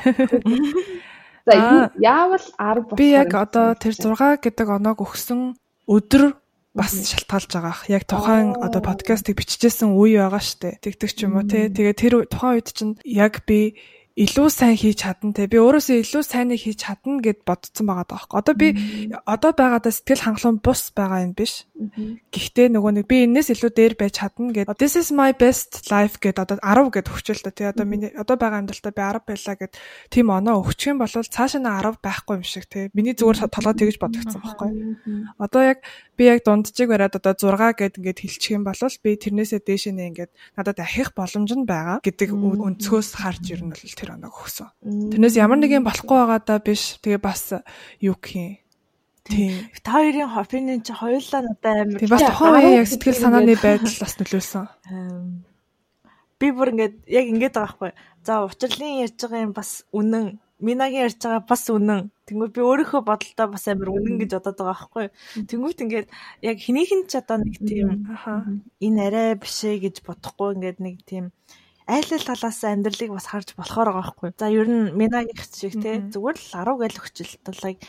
(laughs) За яавал 10
Би яг одоо тэр 6 гэдэг оноог өгсөн өдөр бас шалтгаалж байгаа. Яг тухайн
Оо.
одоо подкастыг бичижсэн үе байгаа штэ. Тэгдэг ч юм уу те. Тэгээ тэр тухайн үед чинь яг би илүү сайн хийж чадна те. Би өөрөөсөө илүү сайныг хийж чадна гэд бодсон байгаа даахгүй. Одоо би одоо байгаадаа сэтгэл хангалуун бус байгаа юм биш. Гэхдээ нөгөө нэг би энэс илүү дээр байж чадна гэд. This is my best life гэд одоо 10 гэд өгчөөл та. Те одоо миний одоо байгаа амьдралтаа би 10 байлаа гэд тийм оноо өгчих юм бол цаашаа 10 байхгүй юм шиг те. Миний зүгээр толгой тэгж бодогдсон байхгүй. Одоо яг би яг дунджиг бариад одоо 6 гэд ингээд хэлчих юм бол би тэрнээсээ дээш нэ ингээд надад ахих боломж нь байгаа гэдэг өнцгөөс харж ирнэ л тэр 2 хоног өгсөн. Тэрнээс ямар нэгэн болохгүй байгаадаа биш. Тэгээ бас юу гэх юм. Тийм.
Та хоёрын хоббины чи хоёулаа надад амар.
Тийм бас тухайн үеийн яг сэтгэл санааны (laughs) байдал бас нөлөөлсөн.
Би бүр ингээд яг ингээд байгаа байхгүй. За учрлын ярьж байгаа юм бас үнэн Минагийн ярьж байгаа бас үнэн. Тэнгүүд би өөрийнхөө бодолдоо бас амар үнэн гэж бодоод байгаа байхгүй. Тэнгүүд ингээд яг хэнийхэн ч одоо нэг тийм энэ арай биш ээ гэж бодохгүй ингээд нэг тийм айл ал талаас амьдралыг бас харж болохоор байгаа байхгүй. За ер нь Минагийн шиг те зүгээр л 10 гээл өгчөлт like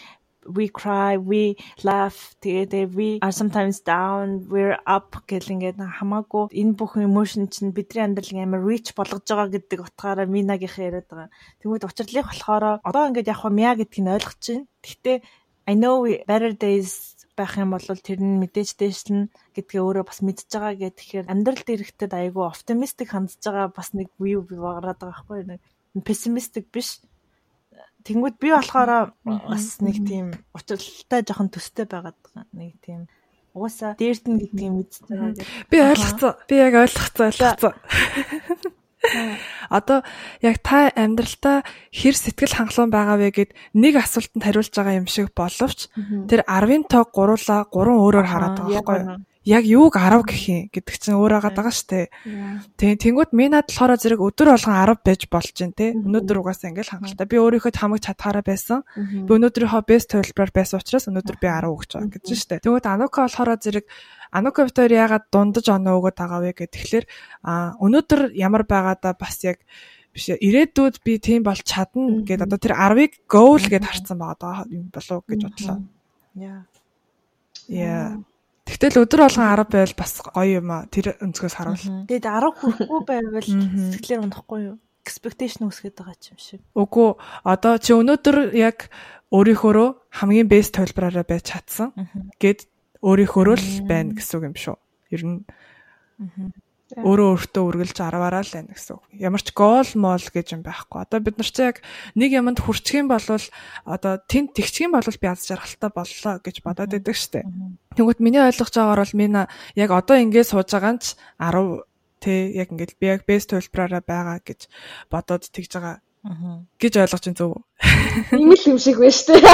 we cry, we laugh, тэгээд we are sometimes down, we're up гэл ингээд хамаагүй энэ бүх emotion чинь бидний амьдралыг амар reach болгож байгаа гэдэг утгаараа Минагийнхаа яриад байгаа. Тэгмээд учирлыг болохоор одоо ингээд яг хаа Мя гэдгийг ойлгож байна. Гэхдээ I know we better days байх юм бол тэр нь мэдээж дээшлэн гэдгээ өөрөө бас мэдж байгаа гэх тэгэхээр амьдралд ирэхтэд айгүй оптимистик хандж байгаа бас нэг view би баграад байгаа байхгүй нэг пессимистик биш Тэнгүүд би болохоор бас нэг тийм учралтай жоохон төстэй байгаад байгаа. Нэг тийм угаасаа дээрт нь гэдгийг мэдчихэж байгаа.
Би ойлгоцсон. Би яг ойлгоцсон, ойлгоцсон. Одоо яг та амьдралтаа хэр сэтгэл хангалуун байгаа вэ гэд нэг асуултанд хариулж байгаа юм шиг боловч тэр 10-ын тоог гуруула гурван өөрөөр хараад байгаа байхгүй юу? Яг юуг 10 гэх юм гэдэг чинь өөр байгаа даа штэ. Тэг тэнгууд минад болохоор зэрэг өдөр болгон 10 байж болж जैन те. Өнөөдөр угаасаа ингээл хангалттай. Би өөрийнхөө хамаг чадхаараа байсан. Би өнөөдрийнхөө бест төлбөрөөр байсан учраас өнөөдөр би 10 өгч байгаа гэж штэ. Тэгвэл Анука болохоор зэрэг Анука Витори ягаад дундаж оноо өгöd байгаа вэ гэх тэгэхээр а өнөөдөр ямар байгаадаа бас яг биш ирээдүйд би тийм бол чадна гэд одоо тэр 10-ыг goal гэд харсан байгаа юм болов гэж бодлоо.
Яа.
Яа. Тэгтэл өдөр болгон 10 байвал бас гоё юм аа. Тэр өнцгөөс харуул.
Тэгэд 10 хүрэхгүй байвал сэтгэлээр унахгүй юу? Expectation үсгээд байгаа юм шиг.
Үгүй одоо чи өнөөдөр яг өөрийнхөөрөө хамгийн бест төлбөрөөрөө байж чадсан гэд өөрийнхөөрөө л байна гэсэн үг юм шүү. Ер нь өөрөө өөртөө үргэлж 10-аараа л байна гэсэн үг. Ямар ч гол мол гэж юм байхгүй. Одоо бид нар чи яг нэг юмд хүрчих юм бол одоо тэнд тэгчих юм бол би аз жаргалтай боллоо гэж бодоод байдаг штэ. Тэгвэл миний ойлгож байгаагаар бол мина яг одоо ингэ сууж байгаа нь ч 10 тэ яг ингээд би яг бест төлбөрөөрөө байгаа гэж бодоод тэгж байгаа гэж ойлгож чинь зөв.
Ийм л юм шиг байна шүү дээ.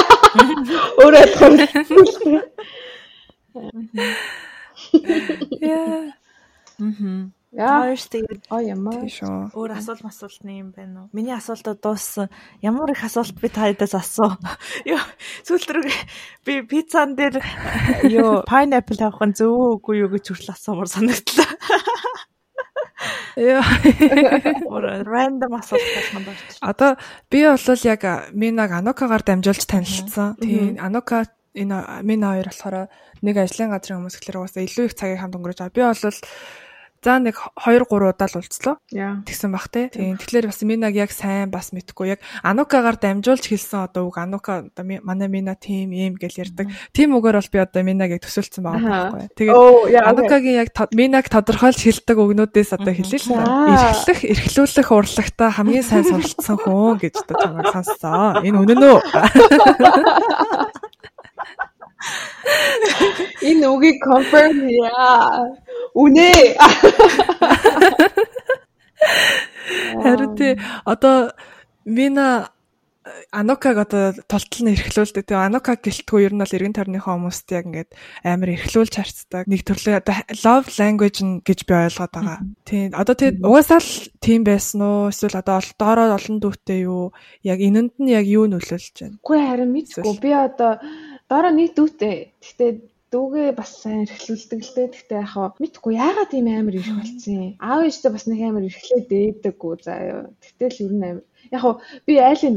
Өөрөө ойлгох. (laughs)
Яа.
Мм.
Яа.
Тийм шүү.
өөр асуулт масуулт нэг юм байна уу? Миний асуултууд дууссан. Ямар их асуулт би таадаас асуу. (laughs) Йоо, сүүлдрэг би пиццан дээр (laughs) ёо, pineapple авах нь зөв үгүй юу гэж хүртэл асуумар санагдлаа.
Яа. (laughs)
Random асуулт байна байна.
Одоо би бол яг Минаг Анукагаар дамжуулж танилцсан. Тийм Анука энэ минь хоёр болохоор нэг ажлын газрын хүмүүс гэхэлэр угаасаа илүү их цагийг хамт өнгөрөөж байгаа. Би бол За нэг 2 3 удаа л уулзлаа. Тэгсэн бах те. Тийм. Тэгэхээр бас Минаг яг сайн бас мэдхгүй. Яг Анукагаар дамжуулж хэлсэн одоо үг Анука одоо манай Мина тим юм гэл ярьдаг. Тим үгээр бол би одоо Минаг яг төсөөлсөн байгаа байхгүй. Тэгээд Анукагийн яг Минаг тодорхойлж хэлдэг үгнүүдээс одоо хэлээ л та. Эрхлэх, эрхлүүлэх урлагта хамгийн сайн суралцсан хүн гэж одоо чамайг сонссон. Энэ үнэн үү? (laughs)
Энэ үгийг confirm яа. Үнэ.
Харин тий одоо Мина Анукаг одоо толтол нь эрхлүүлдэг. Тэгээ Анукаг гэлтгүй ер нь бол эргэн тойрныхоо хүмүүст яг ингээд амар эрхлүүлж харцдаг. Нэг төрлийн одоо love language нь гэж би ойлгоод байгаа. Тийм. Одоо тэгээд угаасаа л тийм байсан уу? Эсвэл одоо доороо олон дүүтэй юу? Яг энэнд нь яг юу нөлөөлж байна?
Үгүй харин мэдгүй. Би одоо доороо нэг дүүтэй. Гэхдээ дүүгээ бас сайн эрхлүүлдэг л дээ. Гэхдээ яг хаа мэдгүй яагаад ийм амар ирэх болсон юм. Аав ээжтэй бас нэг амар эрхлээ дээдэггүй заяа. Тэгтэл ер нь амар яг хав би айлын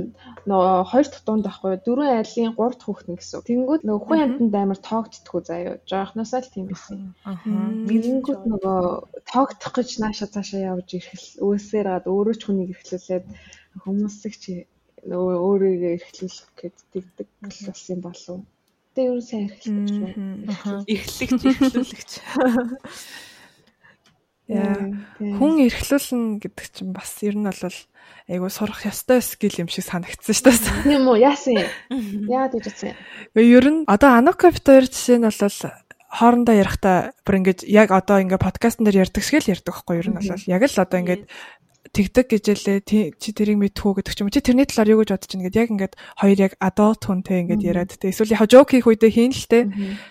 нөгөө хоёр дахь дунд байхгүй дөрвөн айлын гурав дахь хүүхдэн гэсэн. Тэнгүүд нөгөө хүн амтанд амар тоогдтгүү заяа. Жоохносоо л тийм байсан. Тэнгүүд нөгөө тоогдох гэж нааша цаашаа явж ирхэл өөсээр гад өөрөө ч хүнийг эрхлүүлээд хүмүүсийг чи нөгөө өөрийгөө эрхлүүлэх гэж тэгдэг болсон болов Тэ ер нь сайн эрхлэгч байна.
Эрхлэгч, эрхлүүлэгч.
Яа. Хүн эрхлүүлнэ гэдэг чинь бас ер нь бол айгу сурах ёстой скил юм шиг санагдсан шүү дээ.
Тийм үү? Яасан юм? Яагаад гэж утсан юм?
Ер нь одоо хоёр жишээ нь бол хоорондоо ярихдаа бүр ингэж яг одоо ингээ подкастн дээр ярьдаг шиг л ярьдаг байхгүй ер нь бол яг л одоо ингээд тэгдэг гэжэлээ чи тэрийг мэдхүү гэдэг ч юм уу. Чи тэрний талаар юу гэж бодож байна гэдээ яг ингээд хоёр яг adult хүнтэй ингээд яриад тэ эсвэл яг joke хийх үедээ хийн л тэ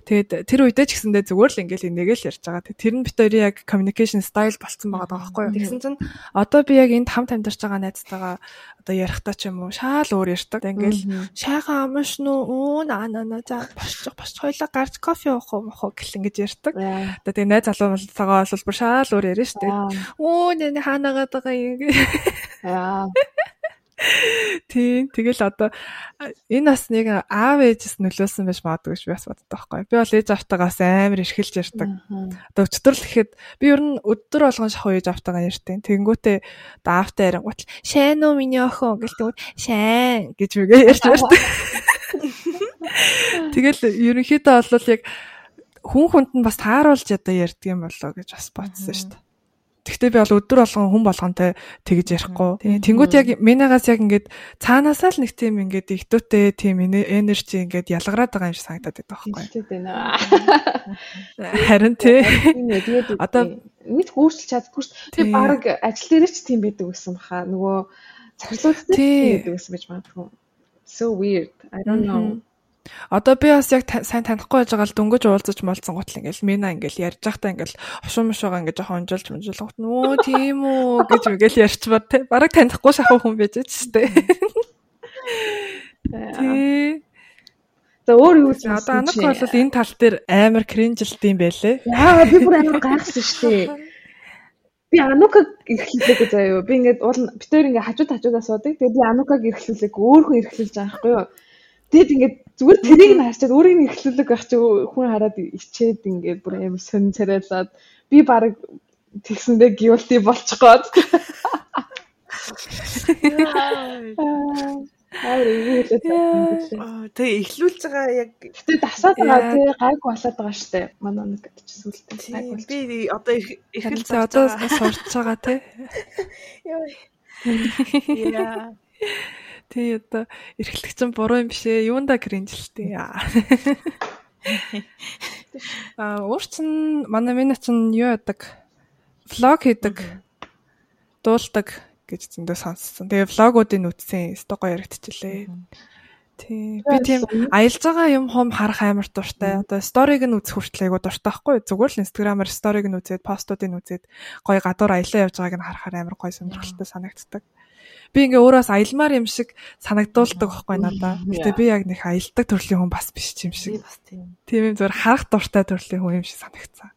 тэгээд тэр үедээ ч гэсэндээ зүгээр л ингээд энийг л ярьж байгаа тэр нь бит хоёрын яг communication style болцсон байгаа байхгүй юу? Тэгсэн чинь одоо би яг энд хамт амьдарч байгаа найзтайгаа одоо ярихдаа ч юм уу шаал өөр ярьдаг. Ингээл шайхан амш нүү өө наа наа за босчих босчих хоёлаа гарч кофе уух уу мох гэл ингэж ярьдаг. Одоо тэгээ найз залуугаа бол бүр шаал өөр ярьж штэ. Өө нэ хаанагаад байгаа юм. Аа Тийм. Тэгэл одоо энэ бас нэг аав ээжээс нөлөөсөн байж магадгүй гэж би бас боддог байхгүй. Би бол ээж автаагаас амар эрхэлж ярьдаг. Одоо өчтөрл гэхэд би ер нь өдөр болгон шахуу ээж автаагаа ярьтیں۔ Тэнгүүтээ одоо аавтай ярингуут шайн уу миний охин гэлтэгүүд шайн гэж үгээ ярьж ярьдаг. Тэгэл ерөнхийдөө бол яг хүн хүнд нь бас тааруулж одоо ярьдаг юм болоо гэж бас бодсон шүү дээ. Тэгтээ би бол өдөр болгон хүн болгонтэй тэгж ярихгүй. Тэнгүүт яг минагаас яг ингээд цаанаасаа л нэг тийм ингээд ихтүүтэй тийм энержи ингээд ялгараад байгаа юм шиг санагдаад байдаг байхгүй. Харин тий. (laughs)
Одоо мэд гүйцэлж чаддгүй шүү. Би баг ажил дээр ч тийм байдаг гэсэн баха. Нөгөө цахилгаан тийм байдаг гэсэн байж магадгүй. So weird. I don't know.
Одоо би бас яг сайн танихгүй байж байгаа л дөнгөж уулзаж молцсон гутал ингээл мина ингээл ярьж байхдаа ингээл хошуу мошоогоо ингээд жоохон онжолж мунжуулгот нөө тийм үү гэж ингээл ярьчмаар те бараг танихгүй шахах хүн байж ч штэ. (laughs) Тий.
За өөр юу ч
одоо анак бол энэ тал дээр амар кринжилт юм байлээ.
Яа би бүр амар гайхсан штэ. Би Анукаг эрхлүүлээгүй заяа. Би ингээд уул битээр ингээд хажууд хажуудаа суудаг. Тэгээ би Анукаг эрхлүүлээг өөр хүн эрхлүүлж байгаа байхгүй юу? Тэгэд ингээд зүгээр тэрийг нь харчаад өөрийг нь эхлүүлэг байх чи хүн хараад ичээд ингээд бүр амар сонин царайлаад би баг тэгсэндээ guilty болчих гээд. Аа
Тэгээ эхлүүлж байгаа яг
гэтээ дасаад байгаа тий гайг болоод байгаа штэ манай нэг гэдэг чи сүултээ
гайг болж. Би одоо эхэлж
одоо сурч байгаа тий.
Яа. (laughs)
Тий одоо эрхлэх чинь буруу юм биш ээ. Юунда кринжилтэй. (laughs) Аа өөр чин манай минь чин юу яадаг? Влог хийдэг. Дуулдаг гэж зөндөө сонссон. Тэгээ влогуудыг үтсэн. Стого яригдчихлээ. Тий. Би тийм аялж байгаа юм хом харах амар дуртай. Одоо сториг нь үзэх хүртэл айгу дуртай байхгүй. Зүгээр л инстаграмаар сториг нь үзээд, постуудыг нь үзээд гоё гадуур аялаа явж байгааг нь харахаар амар гоё сонирхолтой санагддаг би ингээ өөрөөс аялмаар юм шиг санагдуулдаг байхгүй надаа. Гэтэ би яг нэг аялдаг төрлийн хүн бас биш юм шиг.
Бас тийм.
Тийм юм зөвөр харах дуртай төрлийн хүн юм шиг санагцсан.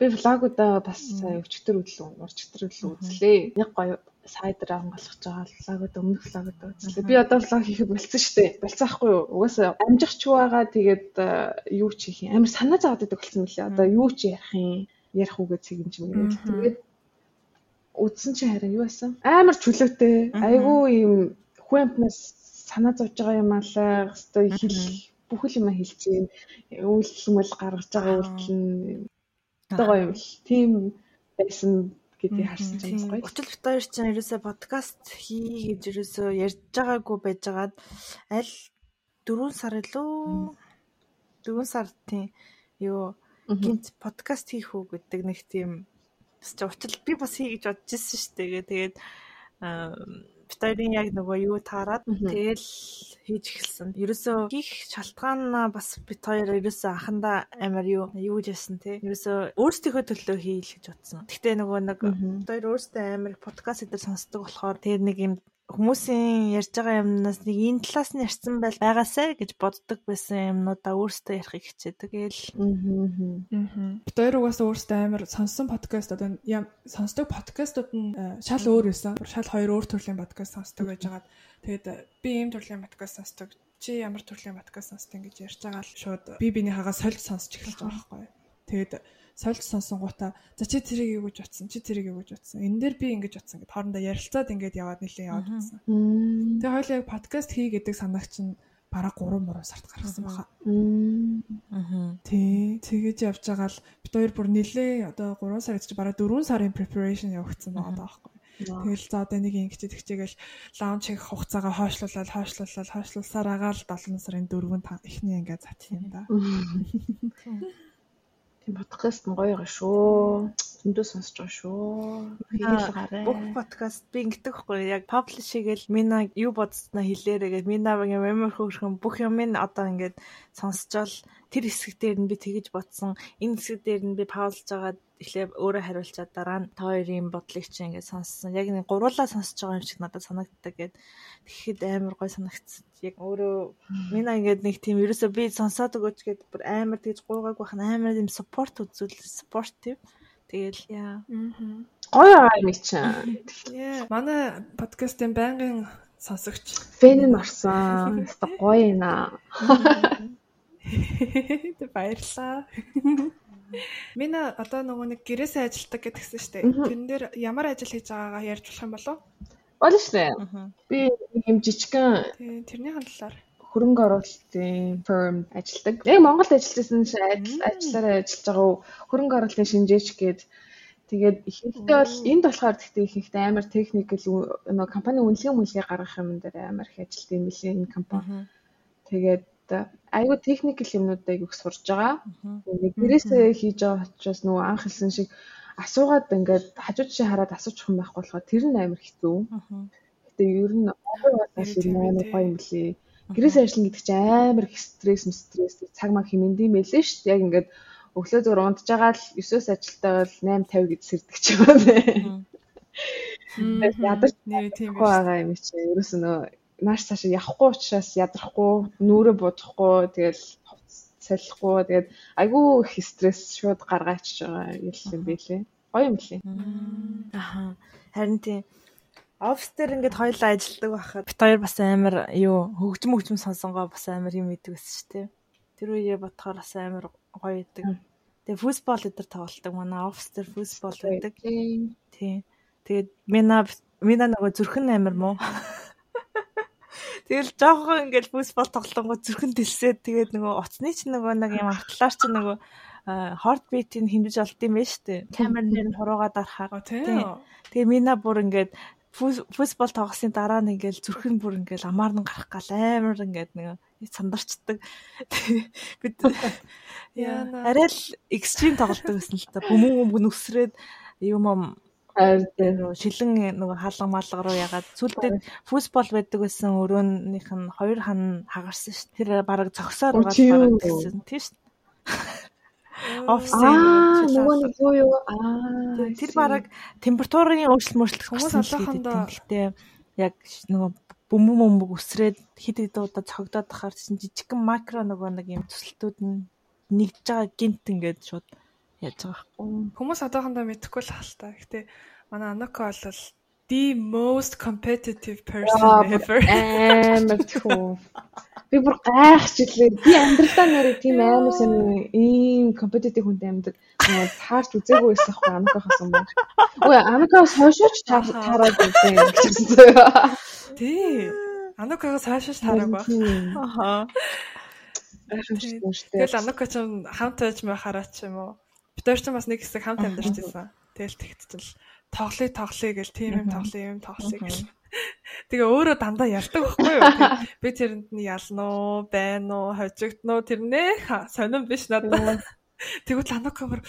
Би влогуудаа бас өчтөр өглөө, урчтөр өглөө үзлээ. Нэг гоё сайдраа хонголгож байгаа влогууд өмнөх влогууд үзлээ. Би одоо влог хийхэд болцсон шүү дээ. Болцсон ахгүй юу? Угаасаа амжих ч байгаа тэгээд юу ч хийх юм. Амар санаа зовоод байдаг болсон мөлий. Одоо юу ч ярих юм, ярих үгээ цэгэмж мэгэл. Тэгээд үзсэн чи харин юу байсан? Амар чөлөөтэй. Айгүй юм хүэмпнес санаа зовж байгаа юм алаа. Хэвээ хэл бүхэл юм хэлчихээн. Үйлдэл мэл гаргаж байгаа үйлдэл нь одоо юм л. Тийм байсан гэдгийг харсан чинь гоё.
Өчил бит хоёр чинь ерөөсөө подкаст хий гэж ерөөсөө ярьж байгаагүй байжгаад аль 4 сар илүү 4 сар тийм юу гинт подкаст хийх үү гэдэг нэг тийм Учил би бас хий гэж бодож ирсэн шүү дээ. Тэгээд битэрийн яг нөгөө юу таарад тэгэл хийж эхэлсэн. Ерөөсөө хийх шалтгаан бас бит хоёр ерөөсөө анхандаа амар юу юу гэжсэн те. Ерөөсөө өөрсдийнхөө төлөө хийл гэж бодсон. Гэхдээ нөгөө нэг бит хоёр өөрсдөө амар подкаст дээр сонсдог болохоор тэр нэг юм хүмүүсийн ярьж байгаа юмнаас нэг энэ талаас нь ярьсан байл байгаасай гэж боддог байсан юмнуудаа өөрсдөө ярихыг хичээдэг. Тэгэл.
Аа. Хоёр угаасаа өөрсдөө амар сонссон подкаст одоо сонсдог подкастууд нь э, шал өөр байсан. Шал хоёр өөр төрлийн подкаст сонсдог байж байгаа. Тэгээд э, би ийм төрлийн подкаст сонсдог. Чи ямар төрлийн подкаст сонсдог гэж ярьж байгаа л шууд би биний хагаа сольж сонсч эхэлж байгаа байхгүй. Тэгээд сольж сонсонгуудаа за чи тэрийг юу гэж утсан чи тэрийг юу гэж утсан энэ дээр би ингэж утсан гэд хоорондоо ярилцаад ингээд яваад нэлээд яваад утсан. Тэгээ хоёул яг подкаст хий гэдэг санааг чинь бараг 3 3 сард гаргасан баха. Аа. Тий. Тэгэж явж байгаа л бид хоёр бүр нилээ одоо 3 сар гэж бараг 4 сарын preparation явагдсан байгаа байхгүй. Тэгэл за одоо нэг ингэж тэгчээгээл лаунч хийх хугацаагаа хойшлуулаад хойшлуулаад хойшлуулсаар агаал 7 сарын 4-нд эхний ингээд зат юм да. (laughs)
Тийм подкаст нь гоё байгаа шүү. Зөндөө сонсож байгаа шүү.
Бүх подкаст би ингэдэг хгүй яг publish хийгээл мина юу бодсноо хэлээрээ гээд минагийн мемор хөөрхөн бүх юм ин одоо ингээд сонсчоол тэр хэсэг дээр нь би тэгэж бодсон. Энэ хэсэг дээр нь би паузлж байгаа эхлээ өөрөө хариулчаад дараа нь та хоёрын бодлыг чи ингээд сонссон. Яг нэг гуруулаа сонсож байгаа юм шиг надад санагддаг гэд. Тэгэхэд амар гой санагдсан. Яг өөрөө минь ингээд нэг тийм ерөөсөө би сонсоод өгөөч гэд бүр амар тэгж гуугааг байх нь амар юм support үзүүл supportive. Тэгэл яа.
Гоё аа юм чинь.
Манай подкастын байнгын сонсогч
фэн нь орсон. (laughs) Гоё юм. (laughs)
Тэг баярлаа. Мина одоо нөгөө нэг гэрээсээ ажилдаг гэдгсэн шүү дээ. Тэрэн дээр ямар ажил хийж байгаагаа ярьж болох юм болов?
Болно шүү дээ. Би юм жижигхэн
Тийм тэрний хандлаар
хөрөнгө оруулалтын firm ажилдаг. Яг Монголд ажиллажсэн ажиллаараа ажиллаж байгаа хөрөнгө оруулалтын шинжээч гээд тэгээд ихэнхдээ бол энд болохоор гэхдээ ихэнхдээ амар техникэл нөгөө компани үнэлгээ мүлгээ гаргах юм дээр амар их ажилт юм билээ энэ компани. Тэгээд айгүй техникл юмнуудыг их сурж байгаа. Нэг гэрээсээ хийж байгаа учраас нөгөө анх хэлсэн шиг асуугаад ингээд хажуу жишээ хараад асуучих юм байхгүй болохоор тэр нь амар хэцүү. Гэтэ ер нь бас амар гоё юм лээ. Гэрээсээ ажиллана гэдэг чинь амар их стресс стресс цаг маг хэмэндийн байлээ шүү дээ. Яг ингээд өглөө зур унтж байгаа л 9-өөс ажилтаа бол 8:50 гэж сэрдэг ч юм уу. Ядарч нэр тийм байгаа юм чи ерөөс нь нааш цааш явахгүй учраас ядрахгүй, нүрэ бодохгүй, тэгэл салихгүй, тэгээд айгүй их стресс шууд гаргаач байгаа юм билээ. Гоё юм билээ.
Аха. Харин тийм офс дээр ингээд хоёулаа ажилладаг байхад бит хоёр бас амар юу хөгжим хөгжим сонсонгоо бас амар юм идэг байсан шүү дээ. Тэр үеэ бодохоор бас амар гоё идэг. Тэгээ футбол өдр тоглолдог. Манай офс дээр футбол байдаг. Тийм. Тэгээд мина мина нөгөө зүрхэн амар муу. (laughs) Тэгэл жоохон ингээл футбол тоглонгоо зүрхэн дэлсээд тэгээд нөгөө оцны ч нөгөө нэг юм автлаар ч нөгөө heart beat-ийг хэмжиж олд юм байна шүү дээ. Камер нэр нь хуруугаад арахаар. Тийм. Тэгээ мина бүр ингээд футбол тоглосны дараа нь ингээл зүрхэн бүр ингээл амаар нь гарах гал амар ингээд нэг сандарчдаг. (laughs) Бид арай л экстрим тоглолдог гэсэн л та. Бүмүн бүмүн өсрээд юм юм шилэн нөгөө хаалга малга руу ягаад сүлдээ футбол байдаг байсан өрөөнийх нь хоёр хан хагарсан ш. Тэр бараг зогсоод байгаа гэсэн тийм ш.
Офсын нөгөө нэг юу юу? Аа
тэр бараг температурын өөрчлөлт мөрчлөлт хүмүүс олоохондоо гэхдээ яг нөгөө бөмбөг бөмбөг өсрээд хид хид удаа цогдоод тахаар чинь жижигхэн макро нөгөө нэг юм төсөлтүүд нь нэгж байгаа гинт ингээд шууд яаж байгаа. Вэ?
Хүмүүс одоохондоо мэдэхгүй л хальтаа. Гэтэ манай Анока бол the most competitive person ever.
Амар тхүү. Би бүр гайхчихлээ. Би амьдралдаа нэрээ тийм амар сайн ийм компетитив хүнтэй амьдаг. Таарч үзээгүй байсан хгүй Анукахаас өмнө. Үй Анукахаас хойшооч таараад үзээ гэсэн зөө.
Тий. Анукагаас хаашаач таараг баг.
Аха.
Тэгэл Анука ч хамт байж байхаараа ч юм уу. Бид хоёр ч бас нэг хэсэг хамт амьдарч байсан. Тэгэл тэгтчил тоглоё тоглоё гэл тийм юм тоглоё юм тоглоё гэл. Тэгээ өөрөө дандаа ялдаг байхгүй юу? Би тэрэнд нь ялна уу, байна уу, хожигдно уу тэрнээ сонирн биш надад. Тэгвэл Анука бүр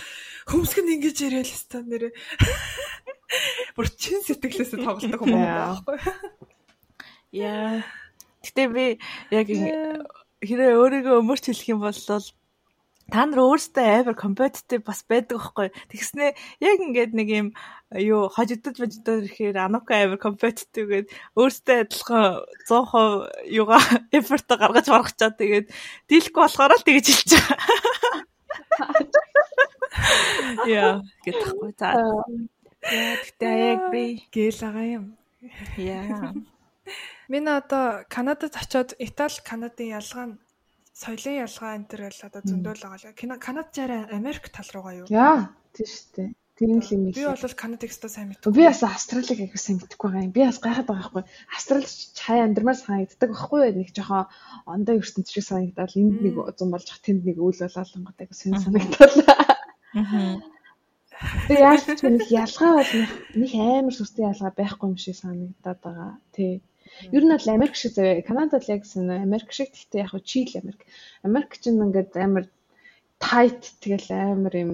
хөмсгөн ингэж яриа л хэвээр нэрээ. Бүр чин сэтгэлээсээ тоглодог юм байна байхгүй юу?
Яа. Гэтэ би яг хэрэг өөрийгөө өмөрч хэлэх юм бол та нар өөрсдөө амар компетитив бас байдаг байхгүй. Тэгснээ яг ингээд нэг юм юу хожигдож баждаар ирэхээр Анука амар компетитив гээд өөрсдөө адилхан 100% юугаа эфорт гаргаж маргачаа тэгээд дийлэхгүй болохоор л тэгэж хэлж байгаа. (laughs) Яа, гэтэхгүй. За. Яа, тэгтээ яг би
гээл байгаа юм.
яа. (laughs)
Миний одоо Канадад очиод Итали, Канадын ялгаа нь соёлын ялгаа энэ төр л одоо зөндөөл байгаа л. Кино Канад жаараа Америк тал руугаа юу?
Яа, тийм шүү дээ. Тийм л юм
Би
их.
бол Канадыг өстой сайн мэдгүй.
Би бас Австралиг аяг сайн мэдэхгүй байгаа юм. Би бас гайхаад байгаа байхгүй. Австрал чай андермаар санагддаг байхгүй юу? Нэг жоохон ондоо ертөнц шиг санагдал энд нэг зам болж ах тэнд нэг үйл болоолонгод аяг сайн санагдал.
Аа.
Тэгээ яаж ч нэг ялгаа бол нэг амар сүртэй ялгаа байхгүй юм шиг санагдаад байгаа. Тий. Ер нь бол Америк шиг заяа. Канадад л яг санаа Америк шиг гэхдээ яг чил Америк. Америк ч ингээд амар tight тэгэл амар юм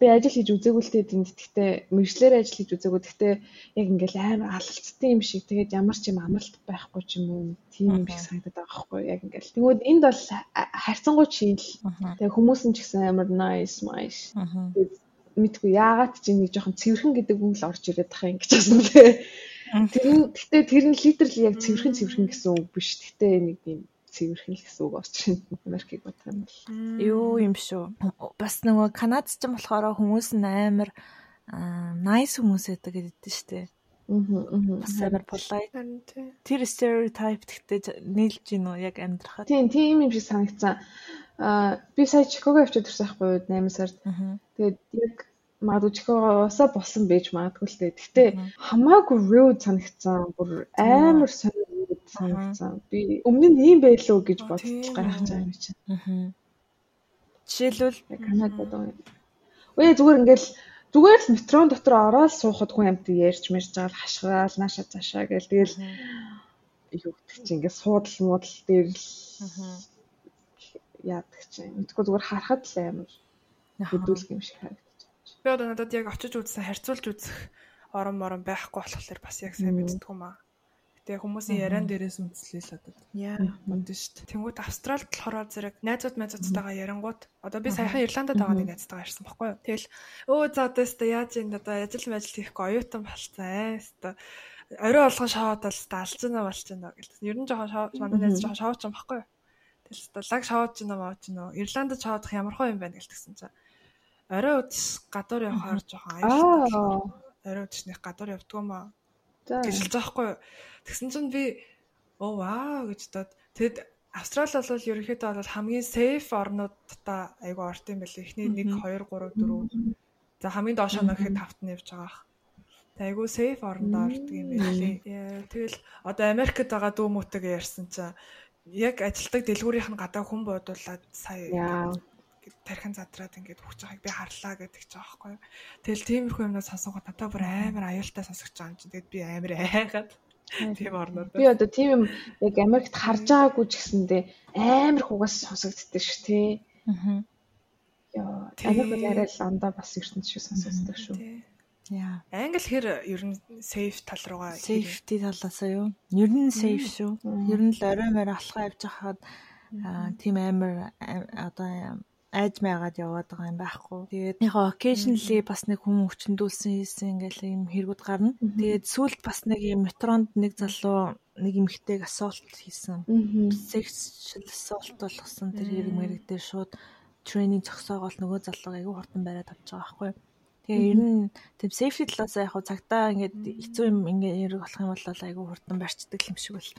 би ажил хийж үзээгүй л тэгээд энд гэхдээ мэржлэр ажил хийж үзээгүй гэхдээ яг ингээл амар алалцсан юм шиг тэгээд ямар ч юм амралт байхгүй ч юм уу тийм юм шиг санагдаад байгаа байхгүй яг ингээл тэгвэл энд бол харьцангуй чил тэгээд хүмүүс нь ч гэсэн амар nice
Аа.
мэдгүй яагаад ч нэг жоохон цэвэрхэн гэдэг үг л орж ирээд тах юм гэж байна лээ. Тэр нь гэтээ тэр нь литерли яг цэвэрхэн цэвэрхэн гэсэн үг биш. Гэтээ нэг юм цэвэрхэн л гэсэн үг орж ирсэн. Америкийг бодох юм бол.
Юу юм шүү. Бас нөгөө Канадч юм болохоор хүмүүс нь амар аа nice хүмүүс байдаг гэдэг шүү дээ.
Аа.
Бас амар polite. Тэр stereotype гэхдээ нийлж гин үү яг амьдрахад.
Тийм тийм юм шиг санагдсан. Аа би сая Чикаго явчихад ирсэн байхгүй юу 8 сард. Тэгээд яг магадгүй Чикагоосоо болсон байж магадгүй л дээ. Гэтэ хамаагүй rude санагдсан. Бүр амар сонир санагдсан. Би өмнө нь ийм байлуу гэж бодож гарах байгаа юм чинь.
Аа. Жишээлбэл
Канадад байгаа. Үе зүгээр ингээл зүгээр л метрон дотор ороод суухад хүн амт ярьж мэрж байгаа хашгаал нааша цаашаа гээл тэгэл юу гэдэг чинь ингээд суудал муудал дээр л яадаг чинь мэдгүй зүгээр харахад л амар хөдөлгөх юм шиг байна.
Би одоо надад яг очиж үзсэн харьцуулж үзэх орон морон байхгүй болохоор бас яг сайн мэддэг юм аа. Гэтэ хүмүүсийн яриан дээрээс үндэслээл одоо.
яа.
Үндэ шүү дээ. Тэнгүүд Австралид болохоор зэрэг найзууд найзуудтайгаа ярангууд одоо би саяхан Ирландад байгаа нэг найзтайгаа ярьсан баггүй юу. Тэгэл өө за одоо өстө яаж юм одоо ажил мэл хийхгүй оюутан болцсон ээ өстө орой болгон шаваад бол өстө болж гинэ гэлсэн. Ер нь жоохон манай найз жоохон шавууч юм баггүй юу. Тэгэл өстө лаг шавууч гинэ маач гинэ. Ирландд шавуудах ямар хөө юм байна гэлтгсэн чинь. Орой үдс гадуур явахаар жоохон аюултай.
Аа.
Орой үдснийх гадуур явдгуумаа
За.
гэж хэлж байгаа хгүй юу. Тэгсэн чинь би оо вау гэж бодоод тэгэд Австрали бол ерөнхийдөө бол хамгийн safe орнуудтай айгу орт юм байл. Эхний 1 2 3 4 за хамгийн доош нь гэхэд тавт нь явж байгаа. Тэг айгу safe оронд ордог юм байл. Тэгэл одоо Америкт байгаа дүү мөтэйгээ ярьсан чинь яг ажилтдаг дэлгүүрийнх нь гадаа хүн буудуулаад сая
Яа.
тархин задраад ингээд өгч байгааг би харлаа гэдэг ч байгаа байхгүй. Тэгэл тиймэрхүү юмнаас сонсонгод надад бүр амар аюултай сонсогч байгаа юм чинь. Тэгэд би амар айгаад тийм орнууд.
Би одоо тийм юм яг Америкт харж байгаагүй ч гэсэндээ амар хугас сонсогддөг ш тий.
Аа.
Яа.
Тий.
Америк бол арай л андаа бас ертөнц шиг сонсогддог шүү.
Яа.
Англи хэр ер нь safe тал руугаа
Safety талаасаа юу? Ер нь safe шүү. Ер нь л орой морь алхаа явж хахад аа, тийм амар одоо айж майгаад яваад байгаа юм байхгүй. Тэгээд яг occasionally бас нэг хүн өвчндүүлсэн хийсэн ингээл юм хэрэгүүд гарна. Тэгээд сүүлд бас нэг юм метронд нэг залуу нэг эмэгтэйг assault хийсэн. Sexual assault болгосон тэр хэрэг мэрэг дээр шууд тренинг зогсоогоол нөгөө залууг айгүй хурдан бариад авч байгаа байхгүй. Тэгээ ер нь тийм safety талаас яг хуу цагтаа ингээд хэцүү юм ингээд яриг болох юм бол айгүй хурдан барьцдаг юм шиг бол.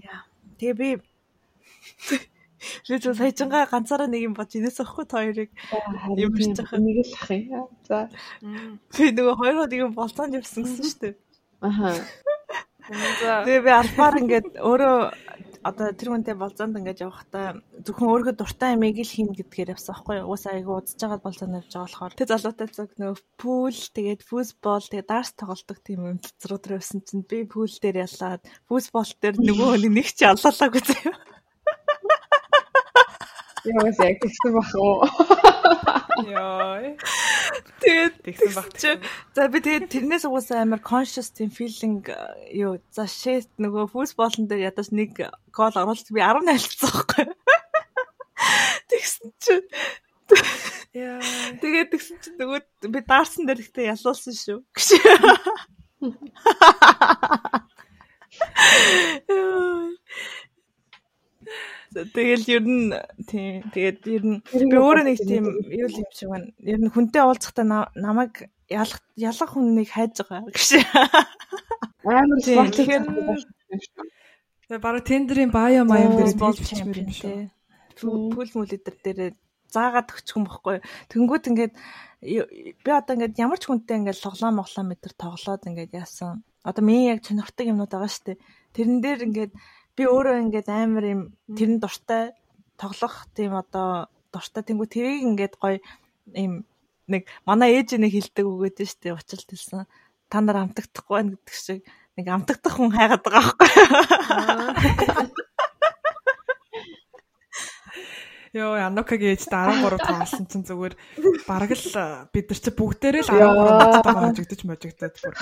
Яа. Тэгээ би (laughs) Лүзүү саяжгаа ганцаараа нэг юм бод инээс ахгүй та хоёрыг юм байгаа.
Нэг л ах юм. За.
би нөгөө хоёроо нэг юм болцоонд явсан гэсэн шүү дээ.
Аха.
Тэгээ би албаар ингээд өөрөө одоо тэр хүнтэй болзоонд ингээд явахдаа зөвхөн өөргөө дуртай амийг л хийн гэдгээр явсан байхгүй юу? Уусаа айгу удаж байгаа болзоонд явж байгаа болохоор тэр залуутай зөв нөгөө пул тэгээд футбол тэгээд дарс тоглолдог тийм юм цэцрүүд рүү явсан чинь би пул дээр ялаад футбол дээр нөгөө нэг ч яллалаагүй заяа.
Яwas яг тэгсэн бах уу.
Яа.
Тэгээд
Тэгсэн баг.
чи за би тэгээд тэрнээс угаасаа амар conscious тийм feeling э, юу за shit нөгөө футболн дээр ядаж нэг гол оруулж би 10 найлцсан байхгүй. Тэгсэн чи
Яа.
тэгээд тэгсэн чи нөгөө би даарсан дээр ихтэй ялуулсан шүү. (laughs) Гэж. Тэгэл ер нь тийм тэгээд ер нь би өөрөө нэг тийм юу л юм шиг байна. Ер нь хүнтэй уулзахдаа на- намайг ялах ялах хүнийг хайж байгаа гэж.
Амар
Тийм, тэгэхээр-
Тэгээ бараг тендерийн баяа маяг дээр бий
чемпион
чемпион шүү.
тий. Пул мүлэдэр дээр заагаад өгчих юм бохгүй. Тэнгүүд ингээд би одоо ингээд ямар ч хүнтэй ингээд тоглоом моглоом метр тоглоод ингээд яасан. Одоо миний яг сонирхдаг юмнууд байгаа шүү дээ. Тэрэн дээр ингээд би өөрөө ингээд амар юм тэрэн дуртай тоглох тийм одоо дуртай тэнгүү тэрийг ингээд гоё юм нэг манай ээж нэг хилдэг үгээд шүү дээ учрал хэлсэн. Та нар амтагдахгүй байна гэдэг шиг нэг амтагдах хүн хайгаад байгаа байхгүй. (laughs)
Йоо, Анукагийн ээжтэй 13 тоглосон чинь зүгээр бараг л э, бид нар чи бүгдээрээ л 13 тагаа хожигдож можигдоод бүр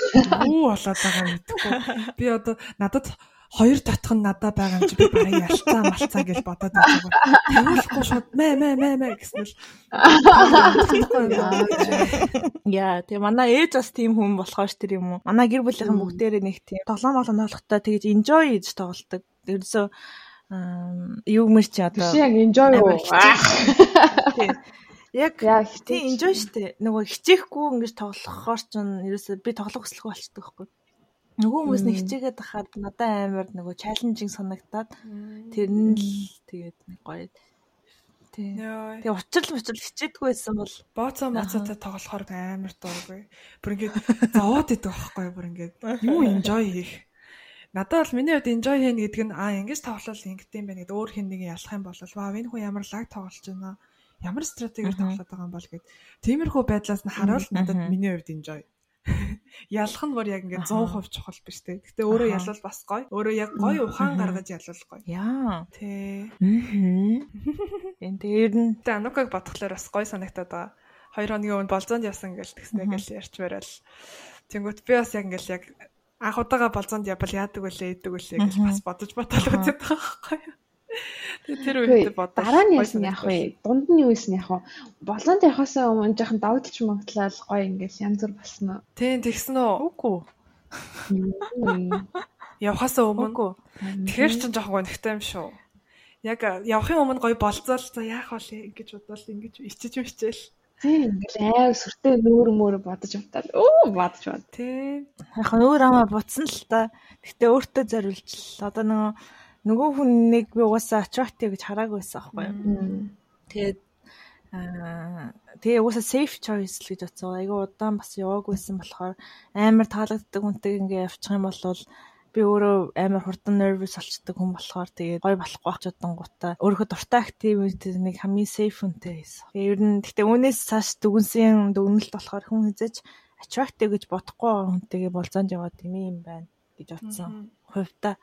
юу болоод байгаа мэдэхгүй. Би одоо надад хоёр татах нь надад байгаа юм чи би барыг ялцаа малцаа гэж бодоод байгаа. Тэгүүлэхгүй шууд мэ мэ мэ мэ гэсэн л.
Яа, тэгээ манай ээж бас тийм хүн болохоор ш тэр юм уу. Манай гэр бүлийнхэн бүгдээрээ нэг тийм тоглоом болон тоглохдоо тэгэж enjoy хийж тоглолдог. Тэрсээ юу мэр чи одоо
Чи яг enjoy уу?
тийм. Яг тийм enjoy штэ. Нөгөө хичээхгүй ингэж тоглохоор ч ерөөсөө би тоглох хүсэлгүй болчихдог байхгүй. Нөгөө хүмүүс нэг хичээгээд байхад надад амар нөгөө чаленжинг санагдаад тэр нь л тэгээд нэг гоё.
Йоо.
Тэгээ учрал учрал хичээдгүй байсан бол
Бооцоо моцоотой тоглохоор амар дургүй. Бүр ингээд зовоод идэг байхгүй бүр ингээд юу (laughs) enjoy хийх. Надад бол миний хувьд enjoy хийнэ гэдэг нь аа ингэж тоглол ингэдэм байх гэдэг өөр хэн нэгэн ялах юм бол ваа энэ хүн ямар лаг тоглож байна. Ямар стратегиэр тоглоод байгаа юм бол гэд. Тиймэрхүү байдлаас нь харуул надад миний хувьд enjoy. Ялах нь бүр яг ингээд 100% чухал биш те. Гэтэ өөрөө ялвал бас гоё. Өөрөө яг гоё ухаан гаргаж ялвал гоё.
яа.
Тэ.
Мм. Энэ дээр нь
Тэ Анукаг бодглохоор бас гоё санагтаад байгаа. Хоёр хоногийн өмнө болзоонд явсан гэл тэгснэ гэл ярьж барайл. Тэнгүүт би бас яг ингээл яг анх удаага болзоонд явбал яадаг вүлээ идэг вүлээ гэж бас бодож үзээд байгаа байхгүй юу. Тэгээ тэр үед бодож
Дараа нь яасан яах вэ? Дунд нь юу исэн яах вэ? Болонд явахасаа өмнө жоохон давталж магтлал гоё ингээл янз бүр болсон уу?
Тийм тэгсэн үү?
үгүй.
Явхасаа өмнө.
Үгүй.
Тэгэхээр ч жоохон гонхтой юм шүү. Яг явахын өмнө гоё болцоол за яах вэ гэж бодвол ингэж ичиж мичээл.
Тийм ингээл аав сүртэй нүүр мөр бодож утаад өө бодож бод.
Тийм.
Яг нь өөр амаа буцсан л та. Гэтэ өөртөө зориулж л одоо нөгөө нөгөө хүнийг би угаасаа attractive гэж хараагүй байсан аахгүй юу. Тэгээд аа тэгээ угаасаа safe choice л гэж бодсон. Айгу удаан бас яваагүйсэн болохоор амар таалагддаг хүнтэй ингээ явчих юм бол би өөрөө амар хурдан nervous болчдөг хүн болохоор тэгээд гой болохгүй ах чудангуудаа өөрөө дуртай activity нэг хамгийн safe хүнтэй байсан. Тэгээд ер нь гэтээ үүнээс цааш дүгнсэн дүгнэлт болохоор хүн хизэж attractive гэж бодохгүй хүнтэйгээ болзоонд яваад юм юм байна гэж бодсон. Хувьдаа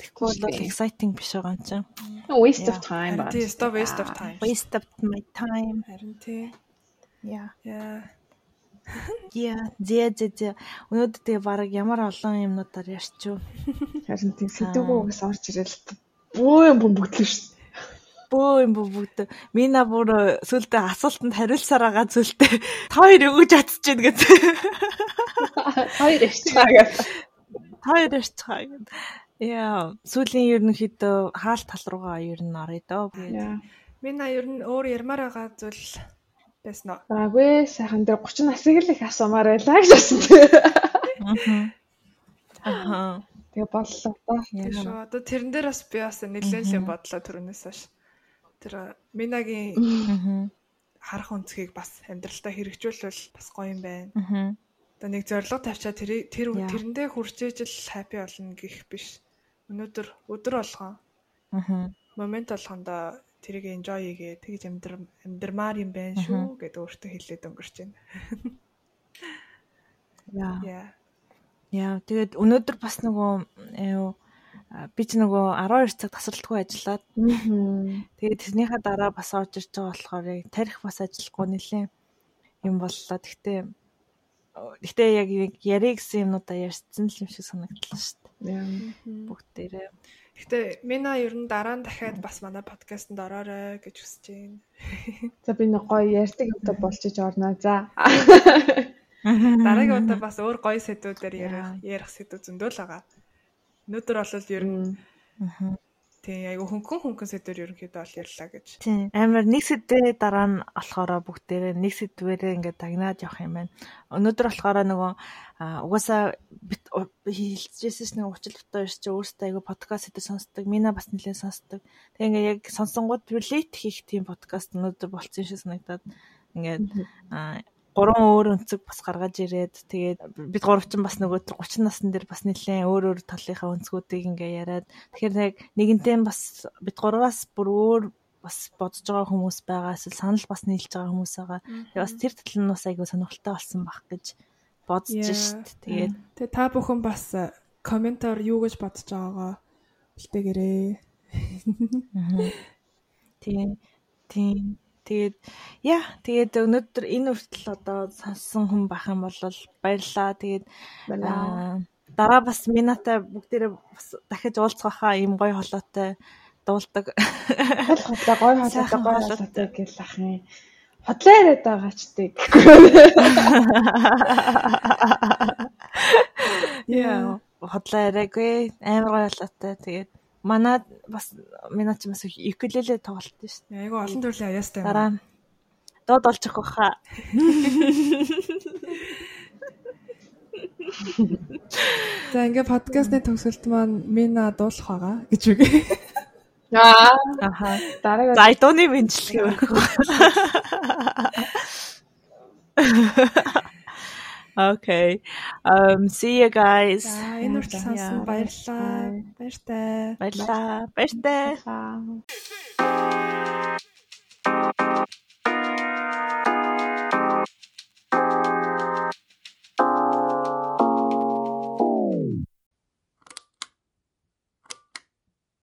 тэгэхгүй бол exciting биш байгаа юм чинь.
Waste of
Yeah.
time ба.
Тийм, stop waste of time.
Waste of my time.
Харин тий.
Yeah.
Яа.
Yeah, зэ зэ зэ. Өнөөдөр тэгээ баг ямар олон юмнуудаар ярьчихв.
Харин тийм сэдвгүй бас орж ирэл бөө юм бөмбөгдлөө шүү.
Бөө юм бүгд. Мина бүр сүлдээ асуултанд хариулсаар байгаа зүйлтэй. Та хоёр өгөж чадчихжээ гэдэг.
Хоёр ярьцгаагаа.
Та хоёр ярьцгаа гэдэг. Яа, сүүлийн ерөнхийдөө хаалт тал руугаа ер нь орё доо.
Мина ер нь өөр ярмаар байгаа зүйл байсан уу?
Аагүй сайхан дээр 30 насыг л их асуумаар байлаа гэж бодсон. тэгээ.
Аа.
Тэгээ боллоо.
Тийм шүү. Одоо тэрэн дээр бас би бас нэлээд л юм бодлоо түрүүнээс хойш. Тэр Минагийн харах өнцгийг бас амьдралтаа хэрэгжүүлвэл бас гоё юм байна.
Аа.
Одоо нэг зорилго тавьчаа тэр тэрэндээ хүрч ижил хаппи болно гэх биш. Өнөөдөр өдөр болгон
Аа.
момент болгондоо тэрийг enjoy хийгээ тэгж амьдр амьдрмаар юм байна шүү гэдэг өөртөө хэлээд өнгөрч байна.
Яа.
Яа.
Тэгээд өнөөдөр бас нөгөө би ч нөгөө 12 цаг тасралтгүй ажиллаад
Аа.
тэгээд тэрнийхээ дараа бас орж ирж байгаа болохоор яг тарих бас ажиллахгүй нэлээ юм боллоо. Гэхдээ гэхдээ яг яг ярих гэсэн юмнуудаа ярьсан л юм шиг санагдлаа шүү. Бүгдээрээ.
Гэтэ Мина ер нь дараа нь дахиад бас манай подкастэнд ороорой гэж хүсэж байна. (laughs)
За би нэг гоё ярьдаг юмтай болчих орно. За. (laughs)
Дараагийн удаа (laughs) бас өөр гоё сэдвүүдээр ярих ярих сэдв зөндөө л байгаа. Өнөөдөр бол ер нь
Аа.
тийм айгу хөнгөн хөнгөн сэдвэр ерөнхийдөө бол ярьлаа гэж.
Тийм. Амар нэг сэдвээ дараа нь болохоор бүгдээрээ нэг сэдвэрээ ингээд дагнаад явах юм байна. Өнөөдөр болохоор нөгөө угаасаа бит хэлжсэн нэг учил дотоо ирч өөртөө айгу подкаст хэдэ сонсдог. Мина бас нэлээд сонсдог. Тэгээ ингээд яг сонсонгууд relate хийх тийм подкаст өнөөдөр болцсон шиг санагдаад ингээд гурван өөр өнцөг бас гаргаж ирээд тэгээд бид гурав ч бас нөгөө 30 насн дээр бас нэлээд өөр өөр талынхаа өнцгүүдийг ингээ яриад тэгэхээр яг нэгэнтээ бас бид гураваас бүр өөр бас бодож байгаа хүмүүс байгаа эсвэл санал бас нийлж байгаа хүмүүс байгаа. Тэгээд бас тэр тал нь бас айгүй сонирхолтой болсон баг гэж бодож шít. Тэгээд
Тэгээ та бүхэн бас э, комментоор юу гэж бодож байгаагаа бэлтгэгээрэй.
тийм тийм тэгээд яа тэгээд өнөөдөр энэ хүртэл одоо сонссон хүн байх юм бол баярлаа. Тэгээд Аа, дараа бас минатай бүгдээрээ бас дахиж уулзах хаа ийм гоё холоотой дуулдаг.
Хотлоо (laughs)
Сайхан
гой
хоолойтой.
хотлоо гэл ах юм. Хотлоо яриад байгаа ч тийг. (laughs) (laughs)
Яа, хотлоо яриагүй амар гоё холоотой. Тэгээд манай бас минаа ч бас укулеле тоглолт шүү дээ.
Айгу олон төрлийн аяастай юм.
Дараа доод явах хаа.
За ингээ подкастны төгсөлт маань Мина дуулах байгаа гэж үг.
Аа,
Аха.
дараагаар
За айдууны мэдлэг өгөх. Okay. Um see you guys.
За энэ хүртэл сонсон баярлалаа. Баяртай.
Баярлалаа. Баяртай.